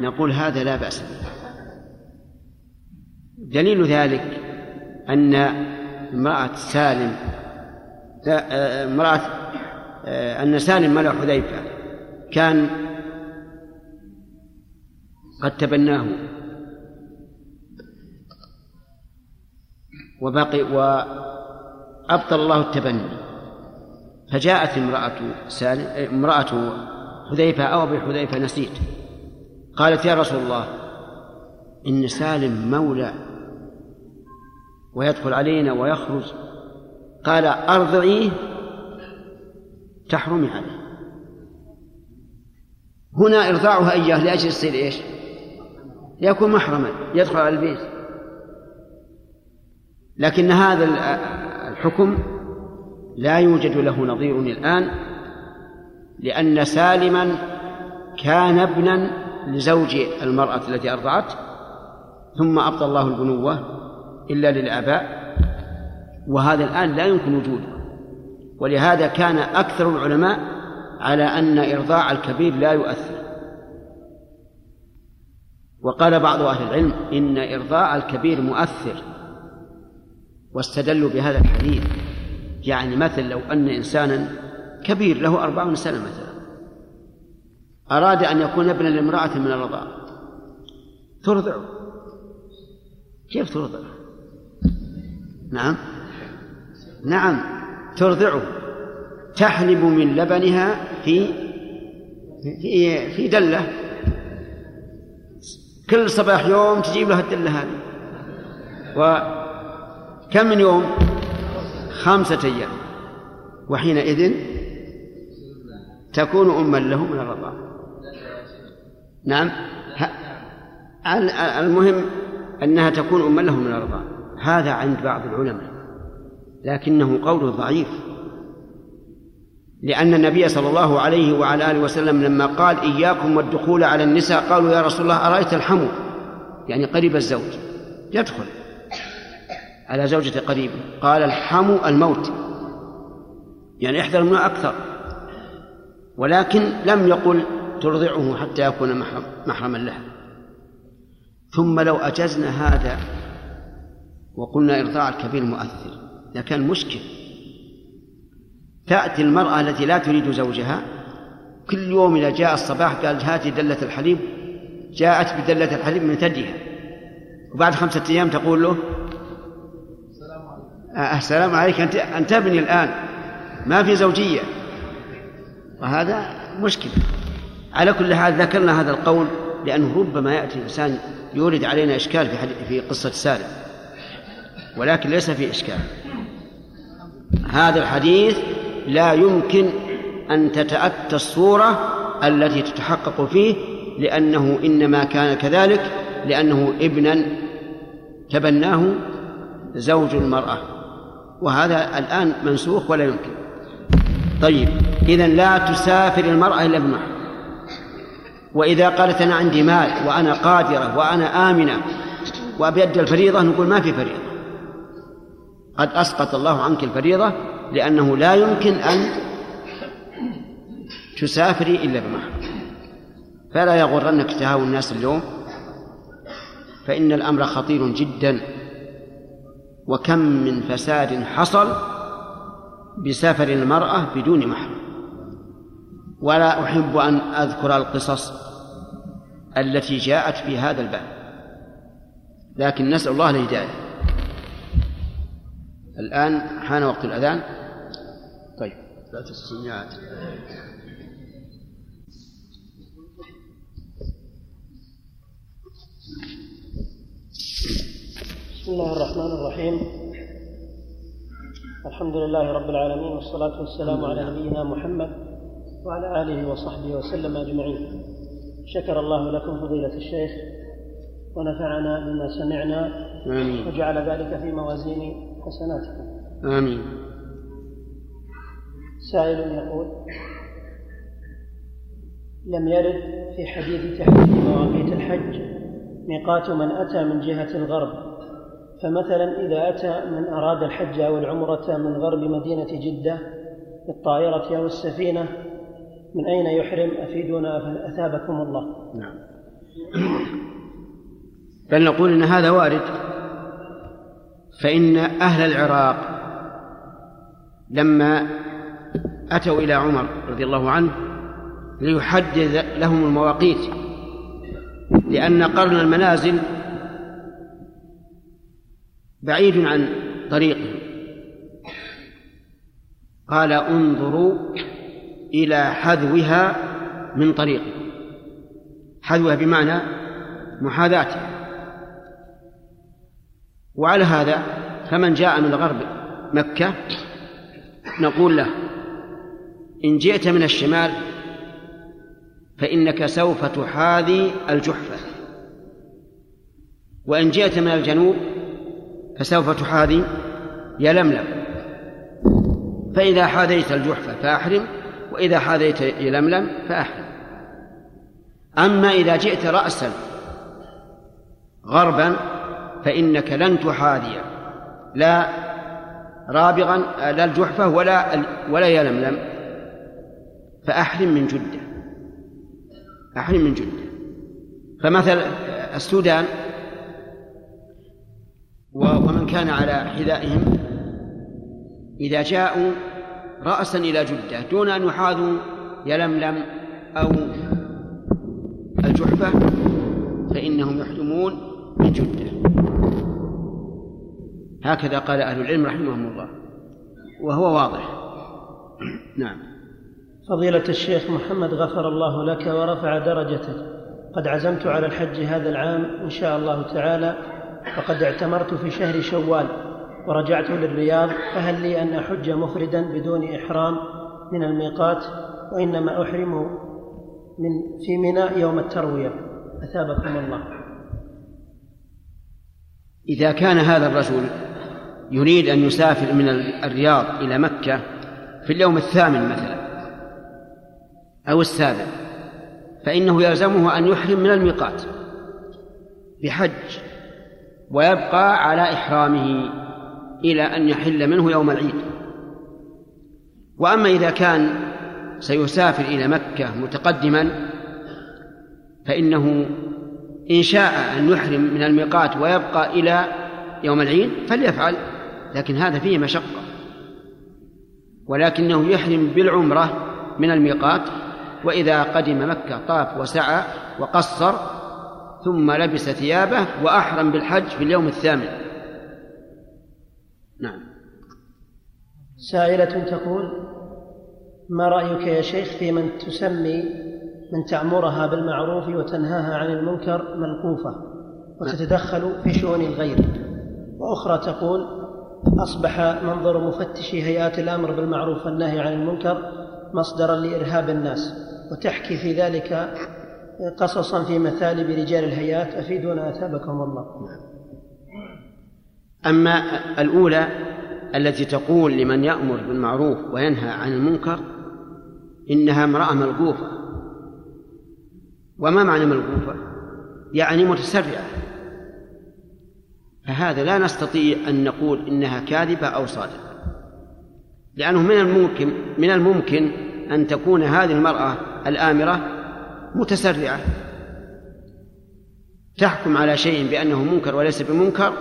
نقول هذا لا بأس به. دليل ذلك أن امرأة سالم امرأة أن سالم مولى حذيفة كان قد تبناه. وبقي وأبطل الله التبني. فجاءت امرأة سالم امرأة حذيفة أو أبي حذيفة نسيت. قالت يا رسول الله إن سالم مولى ويدخل علينا ويخرج. قال أرضعيه تحرمي عليه. هنا إرضاعها إياه لأجل يصير إيش؟ ليكون محرما يدخل على البيت. لكن هذا الحكم لا يوجد له نظير الآن لأن سالما كان ابنا لزوج المرأة التي أرضعته ثم أبطل الله البنوة إلا للآباء وهذا الآن لا يمكن وجوده. ولهذا كان أكثر العلماء على أن إرضاع الكبير لا يؤثر. وقال بعض أهل العلم إن إرضاء الكبير مؤثر. واستدلوا بهذا الحديث. يعني مثل لو أن إنسانا كبير له أربعون سنة مثلا أراد أن يكون ابنا لامرأة من الرضاع ترضعه كيف ترضعه نعم. نعم ترضعه تحلب من لبنها في في في دلة. كل صباح يوم تجيب له الدلة هذه. وكم من يوم؟ خمسة أيام. وحينئذ تكون أما له من الرضاعة نعم. المهم أنها تكون أما له من الرضاعة هذا عند بعض العلماء. لكنه قول ضعيف. لأن النبي صلى الله عليه وعلى آله وسلم لما قال إياكم والدخول على النساء قالوا يا رسول الله أرأيت الحمو؟ يعني قريب الزوج. يدخل. على زوجة قريبه قال الحمو الموت. يعني احذر منه أكثر. ولكن لم يقل ترضعه حتى يكون محرم محرما لها. ثم لو أجزنا هذا وقلنا إرضاع الكبير مؤثر. لكان مشكل. تأتي المرأة التي لا تريد زوجها. كل يوم إذا جاء الصباح قال هاتي دلة الحليب. جاءت بدلة الحليب من ثديها. وبعد خمسة أيام تقول له السلام عليك أنت أنت ابني الآن. ما في زوجية. وهذا مشكلة. على كل حال ذكرنا هذا القول لأنه ربما يأتي إنسان يورد علينا إشكال في في قصة سالم. ولكن ليس في إشكال. هذا الحديث لا يمكن أن تتأتى الصورة التي تتحقق فيه لأنه إنما كان كذلك لأنه ابنا تبناه زوج المرأة. وهذا الآن منسوخ ولا يمكن. طيب إذا لا تسافر المرأة إلا بمحرم وإذا قالت أنا عندي مال وأنا قادرة وأنا آمنة وأبيد الفريضة نقول ما في فريضة. قد أسقط الله عنك الفريضة لأنه لا يمكن أن تسافري إلا بمحرم فلا يغرنك تهاون الناس اليوم. فإن الأمر خطير جدا. وكم من فساد حصل بسفر المرأة بدون محرم. ولا أحب أن أذكر القصص التي جاءت في هذا الباب لكن نسأل الله الهداية. الآن حان وقت الأذان. طيب. لا السميات بسم الله الرحمن الرحيم. الحمد لله رب العالمين والصلاة والسلام على نبينا محمد وعلى آله وصحبه وسلم أجمعين. شكر الله لكم فضيلة الشيخ ونفعنا بما سمعنا آمين. وجعل ذلك في موازين حسناتكم. آمين. سائل يقول لم يرد في حديث تحديد مواقيت الحج ميقات من أتى من جهة الغرب فمثلا إذا أتى من أراد الحج أو العمرة من غرب مدينة جدة بالطائرة أو السفينة من أين يحرم؟ أفيدونا أثابكم الله. نعم. بل نقول إن هذا وارد. فإن أهل العراق لما أتوا إلى عمر رضي الله عنه ليحدد لهم المواقيت لأن قرن المنازل بعيد عن طريقه. قال انظروا إلى حذوها من طريقه. حذوها بمعنى محاذاتها وعلى هذا فمن جاء من غرب مكة نقول له إن جئت من الشمال فإنك سوف تحاذي الجحفة. وإن جئت من الجنوب فسوف تحاذي يلملم فإذا حاذيت الجحفة فأحرم وإذا حاذيت يلملم فأحرم. أما إذا جئت رأسا غربا فإنك لن تحاذي. لا رابغا لا الجحفة ولا ولا يلملم فأحرم من جدة. أحرم من جدة. فمثل السودان ومن كان على حذائهم إذا جاءوا رأسا إلى جدة دون أن يحاذوا يلملم أو الجحفة فإنهم يحرمون من جدة هكذا قال أهل العلم رحمهم الله. وهو واضح. نعم. فضيلة الشيخ محمد غفر الله لك ورفع درجتك قد عزمت على الحج هذا العام إن شاء الله تعالى وقد اعتمرت في شهر شوال ورجعت للرياض فهل لي أن أحج مفردا بدون إحرام من الميقات؟ وإنما أحرم من في ميناء يوم التروية. أثابكم الله. إذا كان هذا الرجل يريد أن يسافر من الرياض إلى مكة في اليوم الثامن مثلا أو السابع فإنه يلزمه أن يحرم من الميقات بحج ويبقى على إحرامه إلى أن يحل منه يوم العيد. وأما إذا كان سيسافر إلى مكة متقدما فإنه إن شاء أن يحرم من الميقات ويبقى إلى يوم العيد فليفعل لكن هذا فيه مشقة. ولكنه يحرم بالعمرة من الميقات وإذا قدم مكة طاف وسعى وقصر ثم لبس ثيابه وأحرم بالحج في اليوم الثامن. نعم. سائلة تقول ما رأيك يا شيخ في من تسمي من تأمرها بالمعروف وتنهاها عن المنكر ملقوفة وتتدخل في شؤون الغير؟ وأخرى تقول أصبح منظر مفتشي هيئات الأمر بالمعروف والنهي عن المنكر مصدرا لإرهاب الناس وتحكي في ذلك قصصا في مثالب رجال الهيئات أفيدونا أثابكم الله. أما الأولى التي تقول لمن يأمر بالمعروف وينهى عن المنكر إنها امرأة ملقوفة. وما معنى ملقوفة؟ يعني متسرعة. فهذا لا نستطيع أن نقول إنها كاذبة أو صادقة. لأنه من الممكن من الممكن أن تكون هذه المرأة الآمرة متسرعة. تحكم على شيء بأنه منكر وليس بمنكر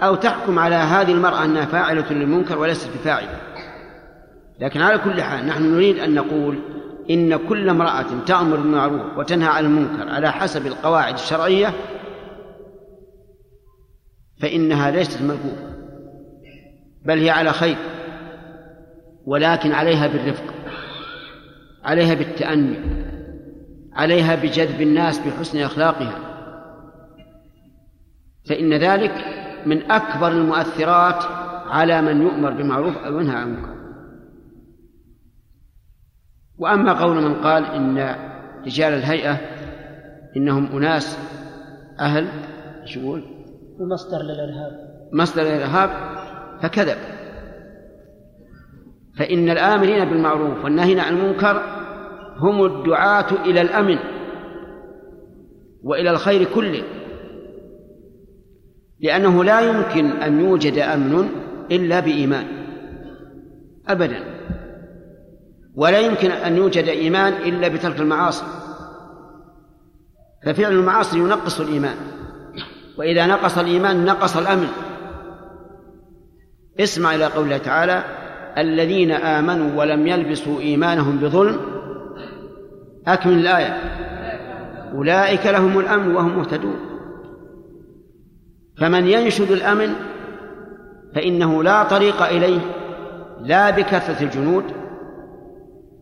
أو تحكم على هذه المرأة أنها فاعلة للمنكر وليست بفاعلة. لكن على كل حال نحن نريد أن نقول إن كل امرأة تأمر بالمعروف وتنهى عن المنكر على حسب القواعد الشرعية فإنها ليست ملكوفة بل هي على خير ولكن عليها بالرفق عليها بالتأني. عليها بجذب الناس بحسن أخلاقها. فإن ذلك من أكبر المؤثرات على من يؤمر بالمعروف أو ينهى عن المنكر. وأما قول من قال إن رجال الهيئة إنهم أناس أهل شو يقول؟ مصدر للإرهاب. مصدر للإرهاب فكذب. فإن الآمرين بالمعروف والناهين عن المنكر هم الدعاة إلى الأمن وإلى الخير كله لأنه لا يمكن أن يوجد أمن إلا بإيمان أبدا ولا يمكن أن يوجد إيمان إلا بترك المعاصي ففعل المعاصي ينقص الإيمان وإذا نقص الإيمان نقص الأمن. اسمع إلى قوله تعالى الذين آمنوا ولم يلبسوا إيمانهم بظلم أكمل الآية. أولئك لهم الأمن وهم مهتدون. فمن ينشد الأمن فإنه لا طريق إليه لا بكثرة الجنود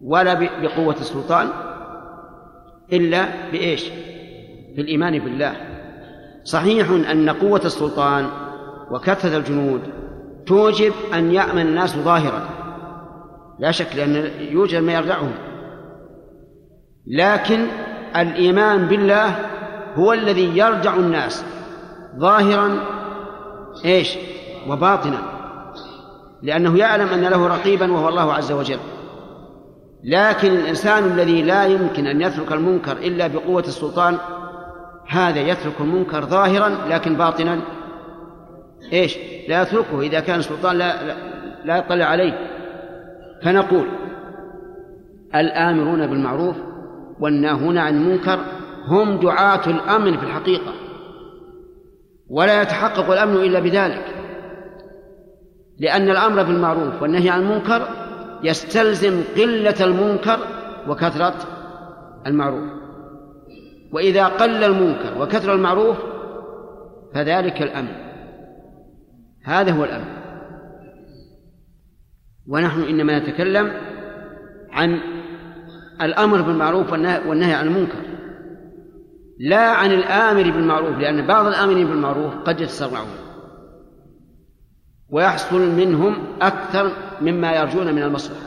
ولا بقوة السلطان إلا بإيش؟ بالإيمان بالله. صحيح أن قوة السلطان وكثرة الجنود توجب أن يأمن الناس ظاهرا لا شك لأن يوجد ما يردعهم لكن الإيمان بالله هو الذي يرجع الناس ظاهرا إيش؟ وباطنا. لأنه يعلم أن له رقيبا وهو الله عز وجل. لكن الإنسان الذي لا يمكن أن يترك المنكر إلا بقوة السلطان هذا يترك المنكر ظاهرا لكن باطنا. إيش؟ لا يتركه. إذا كان السلطان لا, لا, يطلع عليه. فنقول الآمرون بالمعروف والناهون عن المنكر هم دعاة الأمن في الحقيقة ولا يتحقق الأمن إلا بذلك لأن الأمر بالمعروف والنهي عن المنكر يستلزم قلة المنكر وكثرة المعروف. وإذا قل المنكر وكثر المعروف فذلك الأمن. هذا هو الأمن. ونحن إنما نتكلم عن الأمر بالمعروف والنهي عن المنكر. لا عن الآمر بالمعروف لأن بعض الآمرين بالمعروف قد يتسرعون ويحصل منهم أكثر مما يرجون من المصلحة.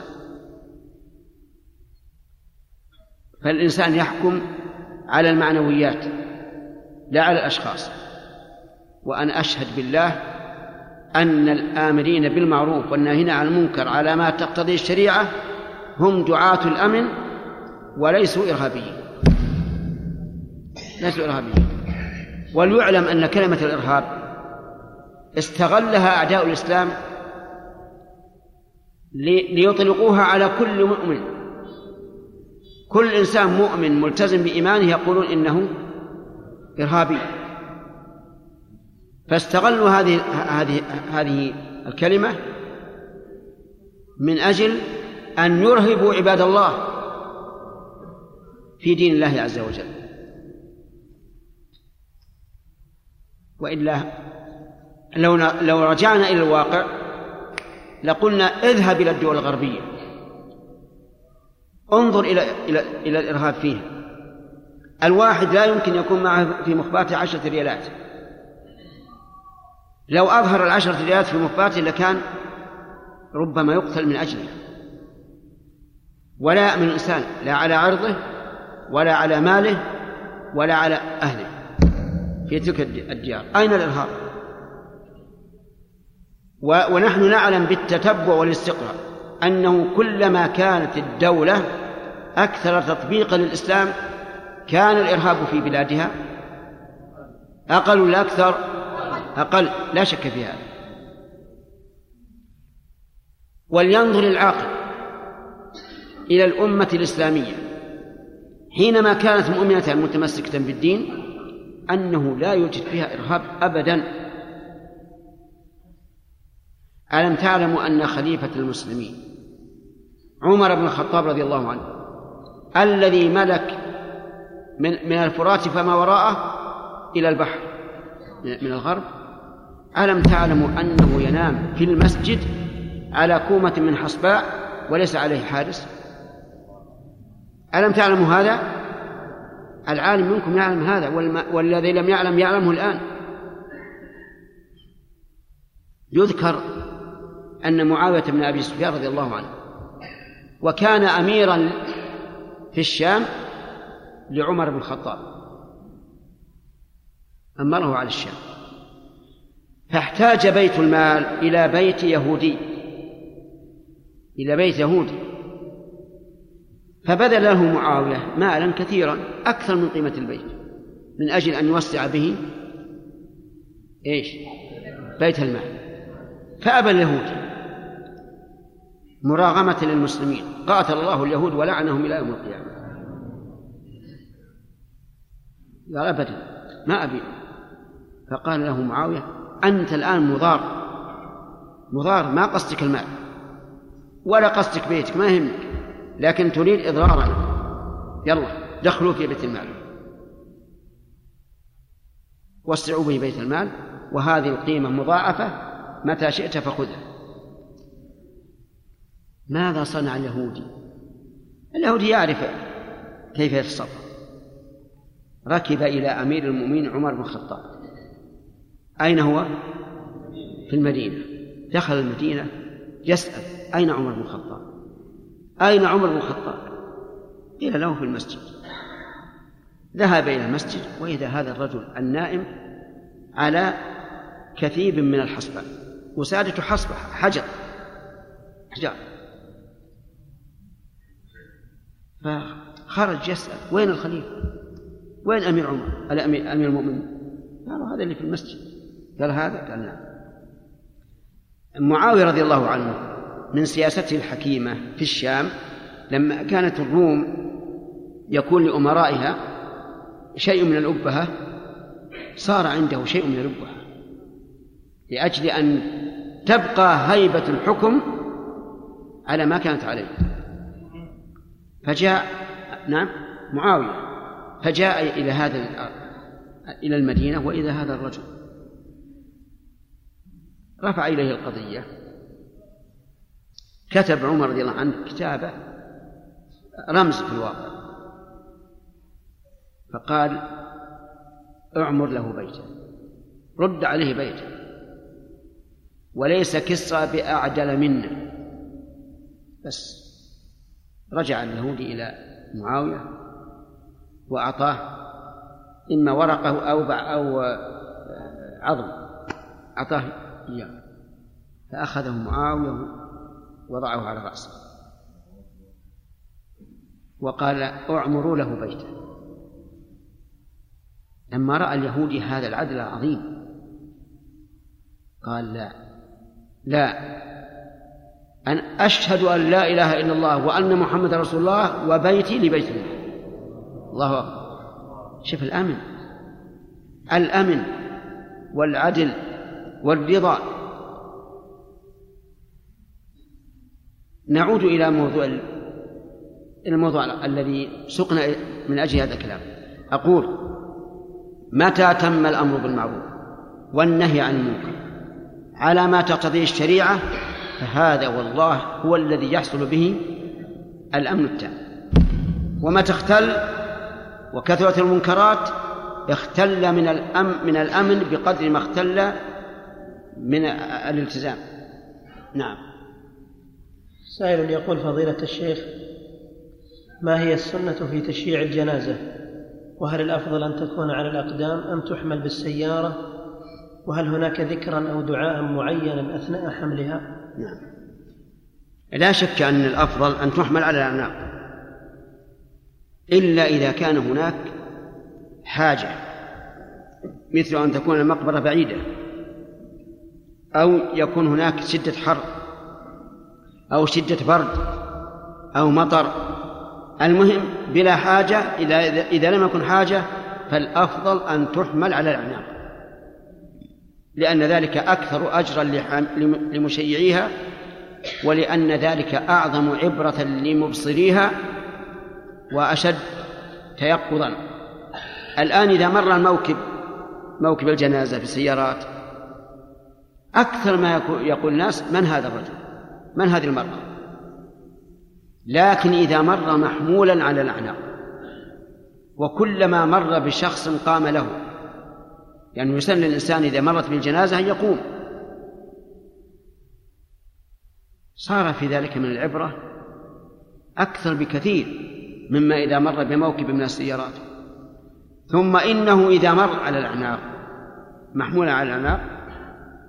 فالإنسان يحكم على المعنويات لا على الأشخاص. وأنا أشهد بالله أن الآمرين بالمعروف والناهين عن المنكر على ما تقتضي الشريعة هم دعاة الأمن وليسوا إرهابيين. ليسوا إرهابيين. وليعلم أن كلمة الإرهاب استغلها أعداء الإسلام ليطلقوها على كل مؤمن. كل إنسان مؤمن ملتزم بإيمانه يقولون إنه إرهابي. فاستغلوا هذه هذه هذه الكلمة من أجل أن يرهبوا عباد الله. في دين الله عز وجل. وإلا لو لو رجعنا إلى الواقع لقلنا اذهب إلى الدول الغربية. انظر إلى إلى إلى الإرهاب فيها. الواحد لا يمكن يكون معه في مخباته عشرة ريالات. لو أظهر العشرة ريالات في مخباته لكان ربما يقتل من أجله. ولا يأمن الإنسان لا على عرضه ولا على ماله ولا على أهله. في تلك الديار. أين الإرهاب؟ ونحن نعلم بالتتبع والاستقراء أنه كلما كانت الدولة أكثر تطبيقا للإسلام كان الإرهاب في بلادها. أقل ولا أكثر؟ أقل. لا شك في هذا. ولينظر العاقل إلى الأمة الإسلامية. حينما كانت مؤمنة متمسكة بالدين أنه لا يوجد فيها إرهاب أبدا. ألم تعلموا أن خليفة المسلمين عمر بن الخطاب رضي الله عنه الذي ملك من من الفرات فما وراءه إلى البحر من الغرب؟ ألم تعلموا أنه ينام في المسجد على كومة من حصباء وليس عليه حارس؟ ألم تعلموا هذا؟ العالم منكم يعلم هذا والذي لم يعلم يعلمه الآن. يذكر أن معاوية بن أبي سفيان رضي الله عنه وكان أميرا في الشام لعمر بن الخطاب. أمره على الشام. فاحتاج بيت المال إلى بيت يهودي. إلى بيت يهودي. فبذل له معاوية مالا كثيرا أكثر من قيمة البيت من أجل أن يوسع به إيش؟ بيت المال. فأبى اليهود مراغمة للمسلمين. قاتل الله اليهود ولعنهم إلى يوم القيامة. قال أبدا ما أبي. فقال له معاوية أنت الآن مضار. مضار ما قصدك المال. ولا قصدك بيتك ما يهمك. لكن تريد إضرارنا يلا دخلوا في بيت المال. وسعوا به بيت المال وهذه القيمة مضاعفة متى شئت فخذها. ماذا صنع اليهودي؟ اليهودي يعرف كيف يتصرف. ركب إلى أمير المؤمنين عمر بن الخطاب. أين هو؟ في المدينة. دخل المدينة يسأل أين عمر بن الخطاب؟ أين عمر بن الخطاب؟ قيل له في المسجد ذهب إلى المسجد وإذا هذا الرجل النائم على كثيب من الحصبة وسادة حصبة حجر حجر فخرج يسأل وين الخليفة؟ وين أمير عمر؟ أمير المؤمنين؟ قالوا هذا اللي في المسجد قال هذا قال نعم معاوية رضي الله عنه من سياسته الحكيمة في الشام لما كانت الروم يكون لأمرائها شيء من الأبهة صار عنده شيء من الأبهة لأجل أن تبقى هيبة الحكم على ما كانت عليه. فجاء نعم معاوية فجاء إلى هذا إلى المدينة وإلى هذا الرجل. رفع إليه القضية. كتب عمر رضي الله عنه كتابة رمز في الواقع. فقال اعمر له بيتا رد عليه بيتا وليس كسرى بأعدل منا بس رجع اليهودي إلى معاوية وأعطاه إما ورقة أو أو عظم. أعطاه إياه. فأخذه معاوية وضعه على رأسه. وقال أعمروا له بيتا لما رأى اليهودي هذا العدل العظيم قال لا لا أن أشهد أن لا إله إلا الله وأن محمد رسول الله وبيتي لبيت الله. الله أكبر. شوف الأمن. الأمن والعدل والرضا نعود إلى موضوع الموضوع الذي سقنا من أجل هذا الكلام. أقول متى تم الأمر بالمعروف والنهي عن المنكر؟ على ما تقتضيه الشريعة فهذا والله هو الذي يحصل به الأمن التام. ومتى اختل وكثرت المنكرات اختل من الأمن من الأمن بقدر ما اختل من الالتزام. نعم. سائل يقول فضيلة الشيخ ما هي السنة في تشييع الجنازة؟ وهل الأفضل أن تكون على الأقدام أم تحمل بالسيارة؟ وهل هناك ذكرا أو دعاء معينا أثناء حملها؟ نعم. لا شك أن الأفضل أن تحمل على الأعناق إلا إذا كان هناك حاجة مثل أن تكون المقبرة بعيدة أو يكون هناك شدة حر. أو شدة برد أو مطر. المهم بلا حاجة إذا إذا لم يكن حاجة فالأفضل أن تحمل على الأعناق لأن ذلك أكثر أجرا لمشيعيها ولأن ذلك أعظم عبرة لمبصريها وأشد تيقظا. الآن إذا مر الموكب موكب الجنازة في السيارات أكثر ما يقول الناس من هذا الرجل؟ من هذه المرأة لكن إذا مر محمولا على الأعناق وكلما مر بشخص قام له يعني يسن الإنسان إذا مرت بالجنازة أن يقوم. صار في ذلك من العبرة أكثر بكثير مما إذا مر بموكب من السيارات. ثم إنه إذا مر على الأعناق محمولا على الأعناق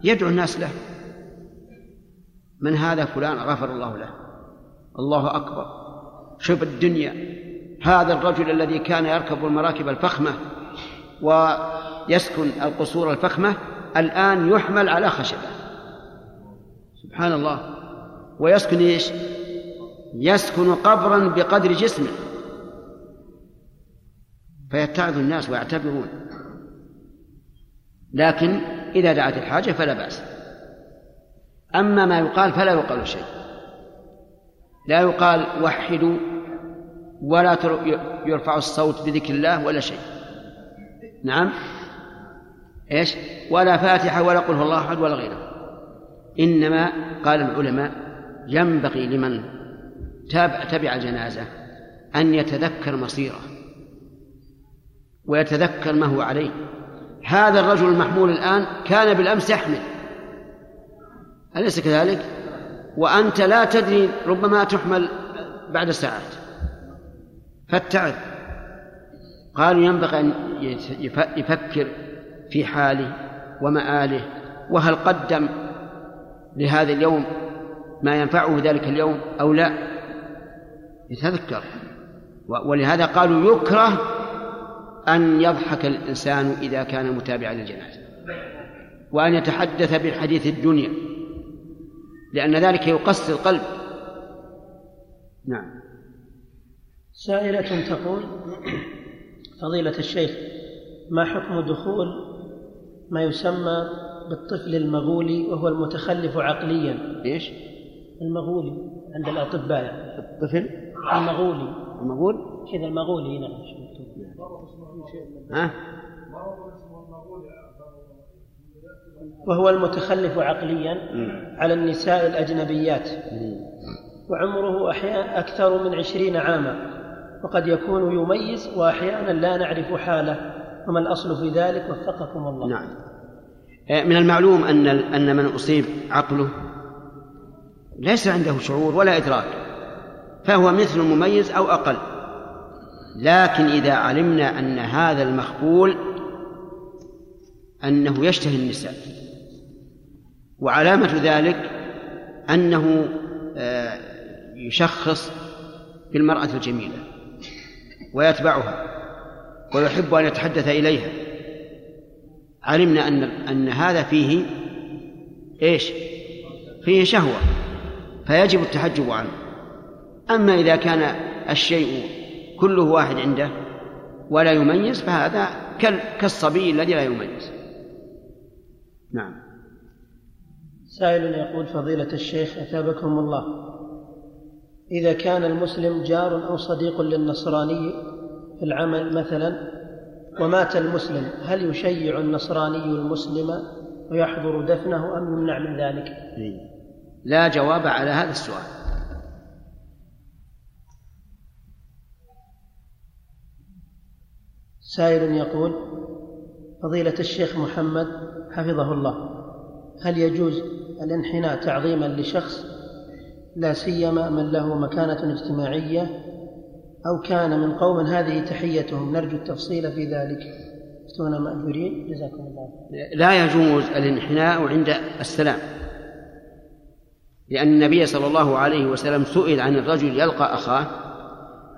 يدعو الناس له. من هذا فلان غفر الله له. الله أكبر. شوف الدنيا. هذا الرجل الذي كان يركب المراكب الفخمة ويسكن القصور الفخمة الآن يحمل على خشبة. سبحان الله. ويسكن إيش؟ يسكن قبرا بقدر جسمه. فيتعظ الناس ويعتبرون. لكن إذا دعت الحاجة فلا بأس. أما ما يقال فلا يقال شيء. لا يقال وحدوا ولا يرفع الصوت بذكر الله ولا شيء. نعم. إيش؟ ولا فاتحة ولا قل هو الله أحد ولا غيره. إنما قال العلماء ينبغي لمن تابع تبع الجنازة أن يتذكر مصيره ويتذكر ما هو عليه. هذا الرجل المحمول الآن كان بالأمس يحمل. أليس كذلك؟ وأنت لا تدري ربما تحمل بعد ساعات فاتعظ. قالوا ينبغي أن يفكر في حاله ومآله وهل قدم لهذا اليوم ما ينفعه ذلك اليوم أو لا؟ يتذكر. ولهذا قالوا يكره أن يضحك الإنسان إذا كان متابعا للجنازة وأن يتحدث بالحديث الدنيا. لأن ذلك يقسي القلب. نعم. سائلة تقول فضيلة الشيخ ما حكم دخول ما يسمى بالطفل المغولي وهو المتخلف عقليا؟ إيش؟ المغولي عند الأطباء. الطفل؟ المغولي. المغول؟ كذا المغولي نعم. ها؟ وهو المتخلف عقليا على النساء الأجنبيات. وعمره أحيانا أكثر من عشرين عاما. وقد يكون يميز وأحيانا لا نعرف حاله. وما الأصل في ذلك؟ وفقكم الله. نعم. آه، من المعلوم أن أن من أصيب عقله ليس عنده شعور ولا إدراك. فهو مثل المميز أو أقل. لكن إذا علمنا أن هذا المخبول أنه يشتهي النساء. وعلامة ذلك أنه آه، يشخص بالمرأة الجميلة ويتبعها ويحب أن يتحدث إليها. علمنا أن أن هذا فيه إيش؟ فيه شهوة فيجب التحجب عنه. أما إذا كان الشيء كله واحد عنده ولا يميز فهذا كالصبي الذي لا يميز. نعم. سائل يقول فضيلة الشيخ أثابكم الله. إذا كان المسلم جار أو صديق للنصراني في العمل مثلا ومات المسلم هل يشيع النصراني المسلم ويحضر دفنه أم يمنع من ذلك؟ لا جواب على هذا السؤال. سائل يقول فضيلة الشيخ محمد حفظه الله هل يجوز الانحناء تعظيما لشخص لا سيما من له مكانة اجتماعية؟ أو كان من قوم هذه تحيتهم نرجو التفصيل في ذلك. افتونا مأجورين جزاكم الله. لا يجوز الانحناء عند السلام لأن النبي صلى الله عليه وسلم سئل عن الرجل يلقى أخاه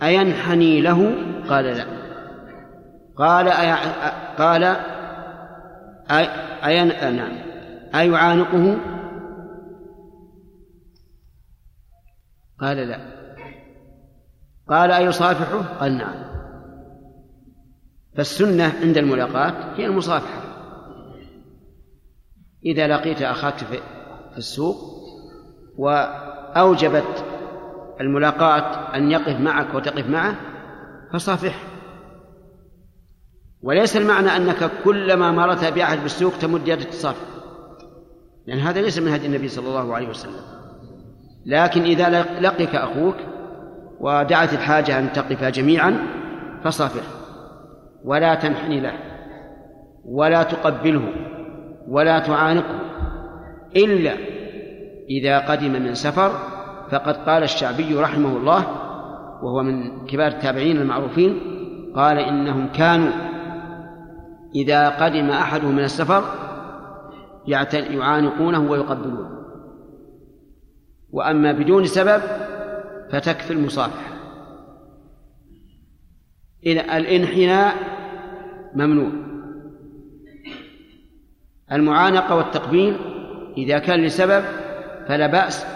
أينحني له؟ قال لا. قال. قال أي... أين... نعم. أيعانقه؟ قال لا. قال أيصافحه؟ قال نعم. فالسنة عند الملاقاة هي المصافحة. إذا لقيت أخاك في السوق وأوجبت الملاقاة أن يقف معك وتقف معه فصافحه. وليس المعنى أنك كلما مرت بأحد بالسوق تمد يدك تصافح لأن هذا ليس من هدي النبي صلى الله عليه وسلم. لكن إذا لقيك أخوك ودعت الحاجة أن تقف جميعا فصافح ولا تنحني له ولا تقبله ولا تعانقه. إلا إذا قدم من سفر فقد قال الشعبي رحمه الله وهو من كبار التابعين المعروفين قال إنهم كانوا إذا قدم أحدهم من السفر يعانقونه ويقبلونه. وأما بدون سبب فتكفي المصافحة إذا الانحناء ممنوع. المعانقة والتقبيل إذا كان لسبب فلا بأس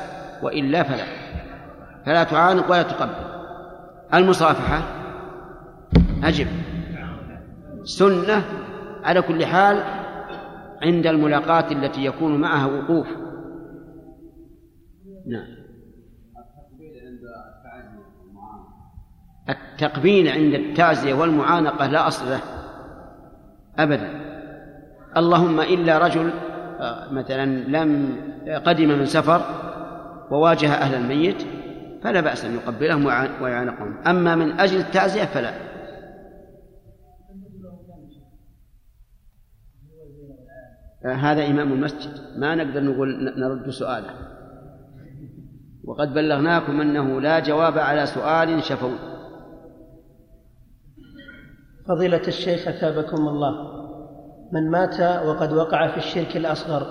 وإلا فلا. فلا تعانق ولا تقبل. المصافحة أجب. سنة على كل حال عند الملاقاة التي يكون معها وقوف. نعم. التقبيل عند التعزية والمعانقة لا أصل له. أبدا. اللهم إلا رجل آه، مثلا لم قدم من سفر وواجه أهل الميت فلا بأس أن يقبلهم ويعانقهم. أما من أجل التعزية فلا. هذا إمام المسجد. ما نقدر نقول نرد سؤاله. وقد بلغناكم أنه لا جواب على سؤال شفوي. فضيلة الشيخ أثابكم الله. من مات وقد وقع في الشرك الأصغر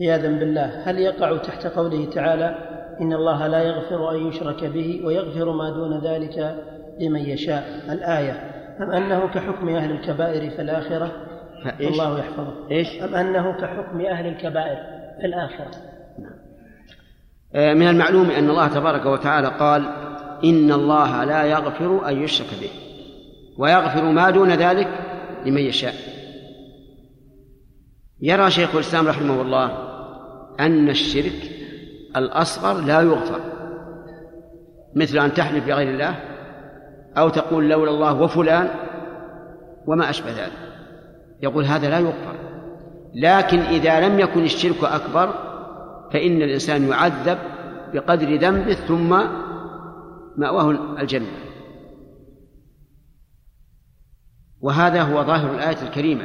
عياذا بالله هل يقع تحت قوله تعالى إن الله لا يغفر أن يشرك به ويغفر ما دون ذلك لمن يشاء؟ الآية أم أنه كحكم أهل الكبائر في الآخرة إيش؟ الله يحفظه إيش؟ أم أنه كحكم أهل الكبائر في الآخرة آه، من المعلوم أن الله تبارك وتعالى قال إن الله لا يغفر أن يشرك به ويغفر ما دون ذلك لمن يشاء يرى شيخ الإسلام رحمه الله أن الشرك الأصغر لا يغفر مثل أن تحلف بغير الله أو تقول لولا الله وفلان وما أشبه ذلك يقول هذا لا يغفر لكن إذا لم يكن الشرك أكبر فإن الإنسان يعذب بقدر ذنبه ثم مأواه الجنة. وهذا هو ظاهر الآية الكريمة.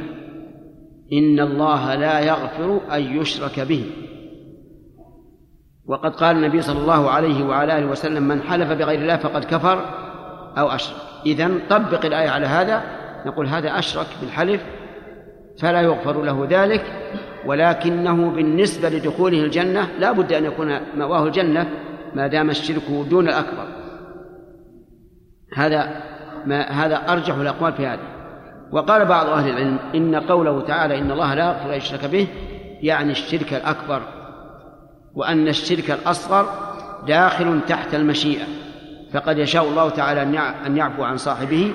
إن الله لا يغفر أن يشرك به. وقد قال النبي صلى الله عليه وعلى آله وسلم من حلف بغير الله فقد كفر أو أشرك. إذن طبق الآية على هذا نقول هذا أشرك بالحلف فلا يغفر له ذلك ولكنه بالنسبة لدخوله الجنة لا بد أن يكون مأواه الجنة ما دام الشرك دون الأكبر. هذا ما هذا أرجح الأقوال في هذا. وقال بعض أهل العلم إن قوله تعالى إن الله لا يغفر أن يشرك به يعني الشرك الأكبر وأن الشرك الأصغر داخل تحت المشيئة فقد يشاء الله تعالى أن يعفو عن صاحبه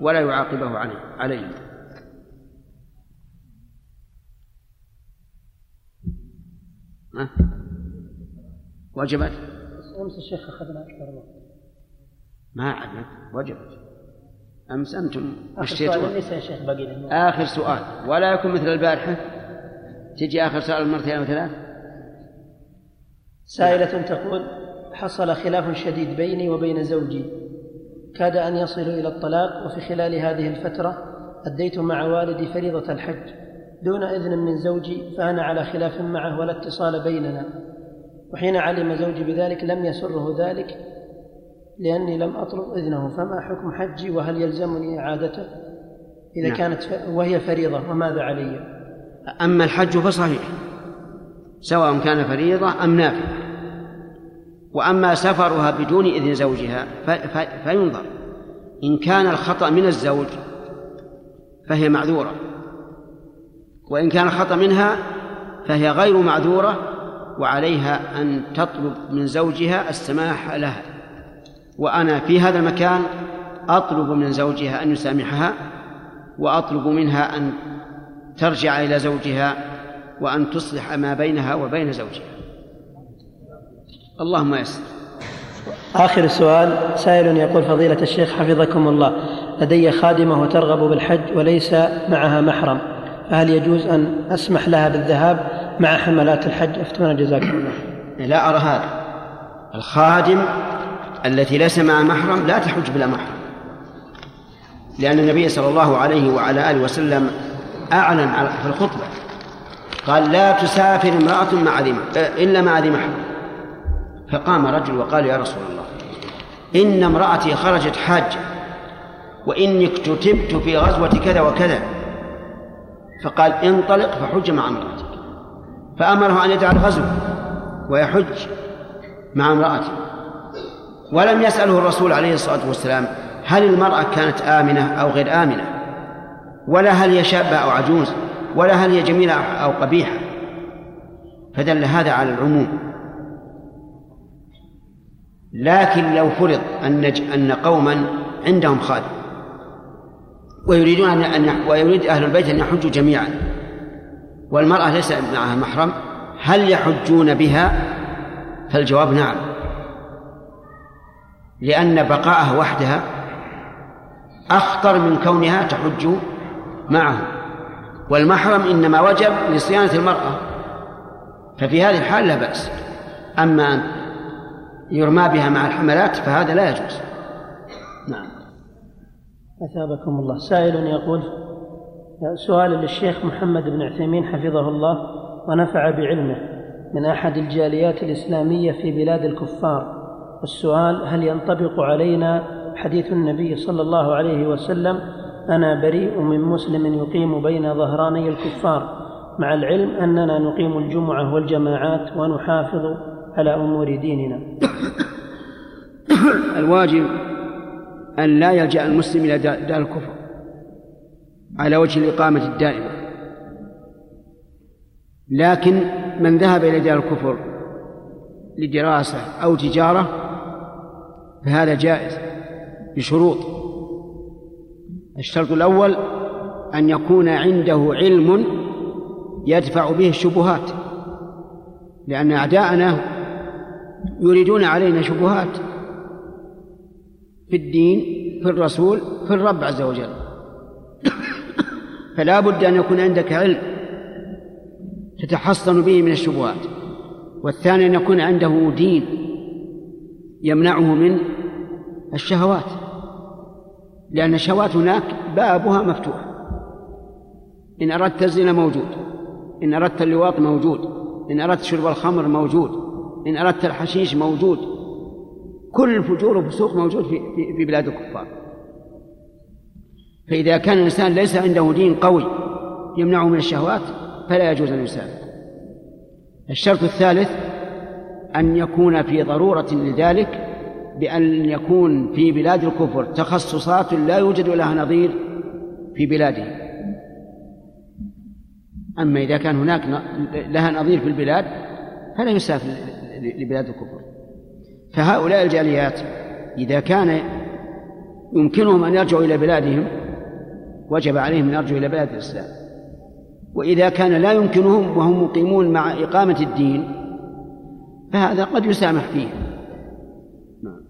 ولا يعاقبه عليه. وجبت؟ أمس الشيخ أخذنا أكثر وقت. ما عدت وجبت. أمس أنتم آخر سؤال ليس يا شيخ باقي آخر سؤال. ولا يكون مثل البارحة؟ تجي آخر سؤال مرتين أو ثلاث؟ سائلة تقول حصل خلاف شديد بيني وبين زوجي. كاد أن يصلوا إلى الطلاق وفي خلال هذه الفترة أديت مع والدي فريضة الحج. دون إذن من زوجي فأنا على خلاف معه ولا اتصال بيننا. وحين علم زوجي بذلك لم يسره ذلك لأني لم أطلب إذنه. فما حكم حجي؟ وهل يلزمني إعادته؟ إذا نعم. كانت وهي فريضة وماذا علي؟ أما الحج فصحيح سواء كان فريضة أم نافلة. وأما سفرها بدون إذن زوجها فينظر. إن كان الخطأ من الزوج فهي معذورة. وإن كان الخطأ منها فهي غير معذورة وعليها أن تطلب من زوجها السماح لها. وأنا في هذا المكان أطلب من زوجها أن يسامحها وأطلب منها أن ترجع إلى زوجها وأن تصلح ما بينها وبين زوجها. اللهم يسر. آخر سؤال سائل يقول فضيلة الشيخ حفظكم الله لدي خادمة وترغب بالحج وليس معها محرم. فهل يجوز أن أسمح لها بالذهاب مع حملات الحج؟ أفتونا جزاكم الله لا أرى هذا. الخادم التي ليس مع محرم لا تحج بلا محرم. لأن النبي صلى الله عليه وعلى آله وسلم أعلن في الخطبة. قال لا تسافر امرأة مع ذي إلا مع ذي محرم. فقام رجل وقال يا رسول الله إن امرأتي خرجت حاجة وإني اكتتبت في غزوة كذا وكذا. فقال انطلق فحج مع امرأتك. فأمره أن يدع الغزو ويحج مع امرأته. ولم يسأله الرسول عليه الصلاة والسلام هل المرأة كانت آمنة أو غير آمنة ولا هل هي شابة أو عجوز ولا هل هي جميلة أو قبيحة. فدل هذا على العموم. لكن لو فرض أن أن قوما عندهم خادم ويريدون أن ويريد أهل البيت أن يحجوا جميعا. والمرأة ليس معها محرم. هل يحجون بها؟ فالجواب نعم. لأن بقاءها وحدها أخطر من كونها تحج معه. والمحرم إنما وجب لصيانة المرأة. ففي هذه الحال لا بأس. أما أن يرمى بها مع الحملات فهذا لا يجوز. أثابكم الله. سائل يقول سؤال للشيخ محمد بن عثيمين حفظه الله ونفع بعلمه. من أحد الجاليات الإسلامية في بلاد الكفار. والسؤال هل ينطبق علينا حديث النبي صلى الله عليه وسلم أنا بريء من مسلم يقيم بين ظهراني الكفار مع العلم أننا نقيم الجمعة والجماعات ونحافظ على أمور ديننا؟ الواجب أن لا يلجأ المسلم إلى دار الكفر على وجه الإقامة الدائمة. لكن من ذهب إلى دار الكفر لدراسة أو تجارة فهذا جائز بشروط. الشرط الأول أن يكون عنده علم يدفع به الشبهات لأن أعداءنا يريدون علينا شبهات. في الدين في الرسول في الرب عز وجل. فلا بد أن يكون عندك علم تتحصن به من الشبهات. والثاني أن يكون عنده دين يمنعه من الشهوات. لأن الشهوات هناك بابها مفتوح. إن أردت الزنا موجود. إن أردت اللواط موجود. إن أردت شرب الخمر موجود. إن أردت الحشيش موجود. كل الفجور والفسوق موجود في, في بلاد الكفار. فإذا كان الإنسان ليس عنده دين قوي يمنعه من الشهوات فلا يجوز أن يسافر. الشرط الثالث أن يكون في ضرورة لذلك بأن يكون في بلاد الكفر تخصصات لا يوجد لها نظير في بلاده. أما إذا كان هناك لها نظير في البلاد فلا يسافر لبلاد الكفر. فهؤلاء الجاليات إذا كان يمكنهم أن يرجعوا إلى بلادهم وجب عليهم أن يرجعوا إلى بلاد الإسلام. وإذا كان لا يمكنهم وهم مقيمون مع إقامة الدين فهذا قد يسامح فيه. نعم.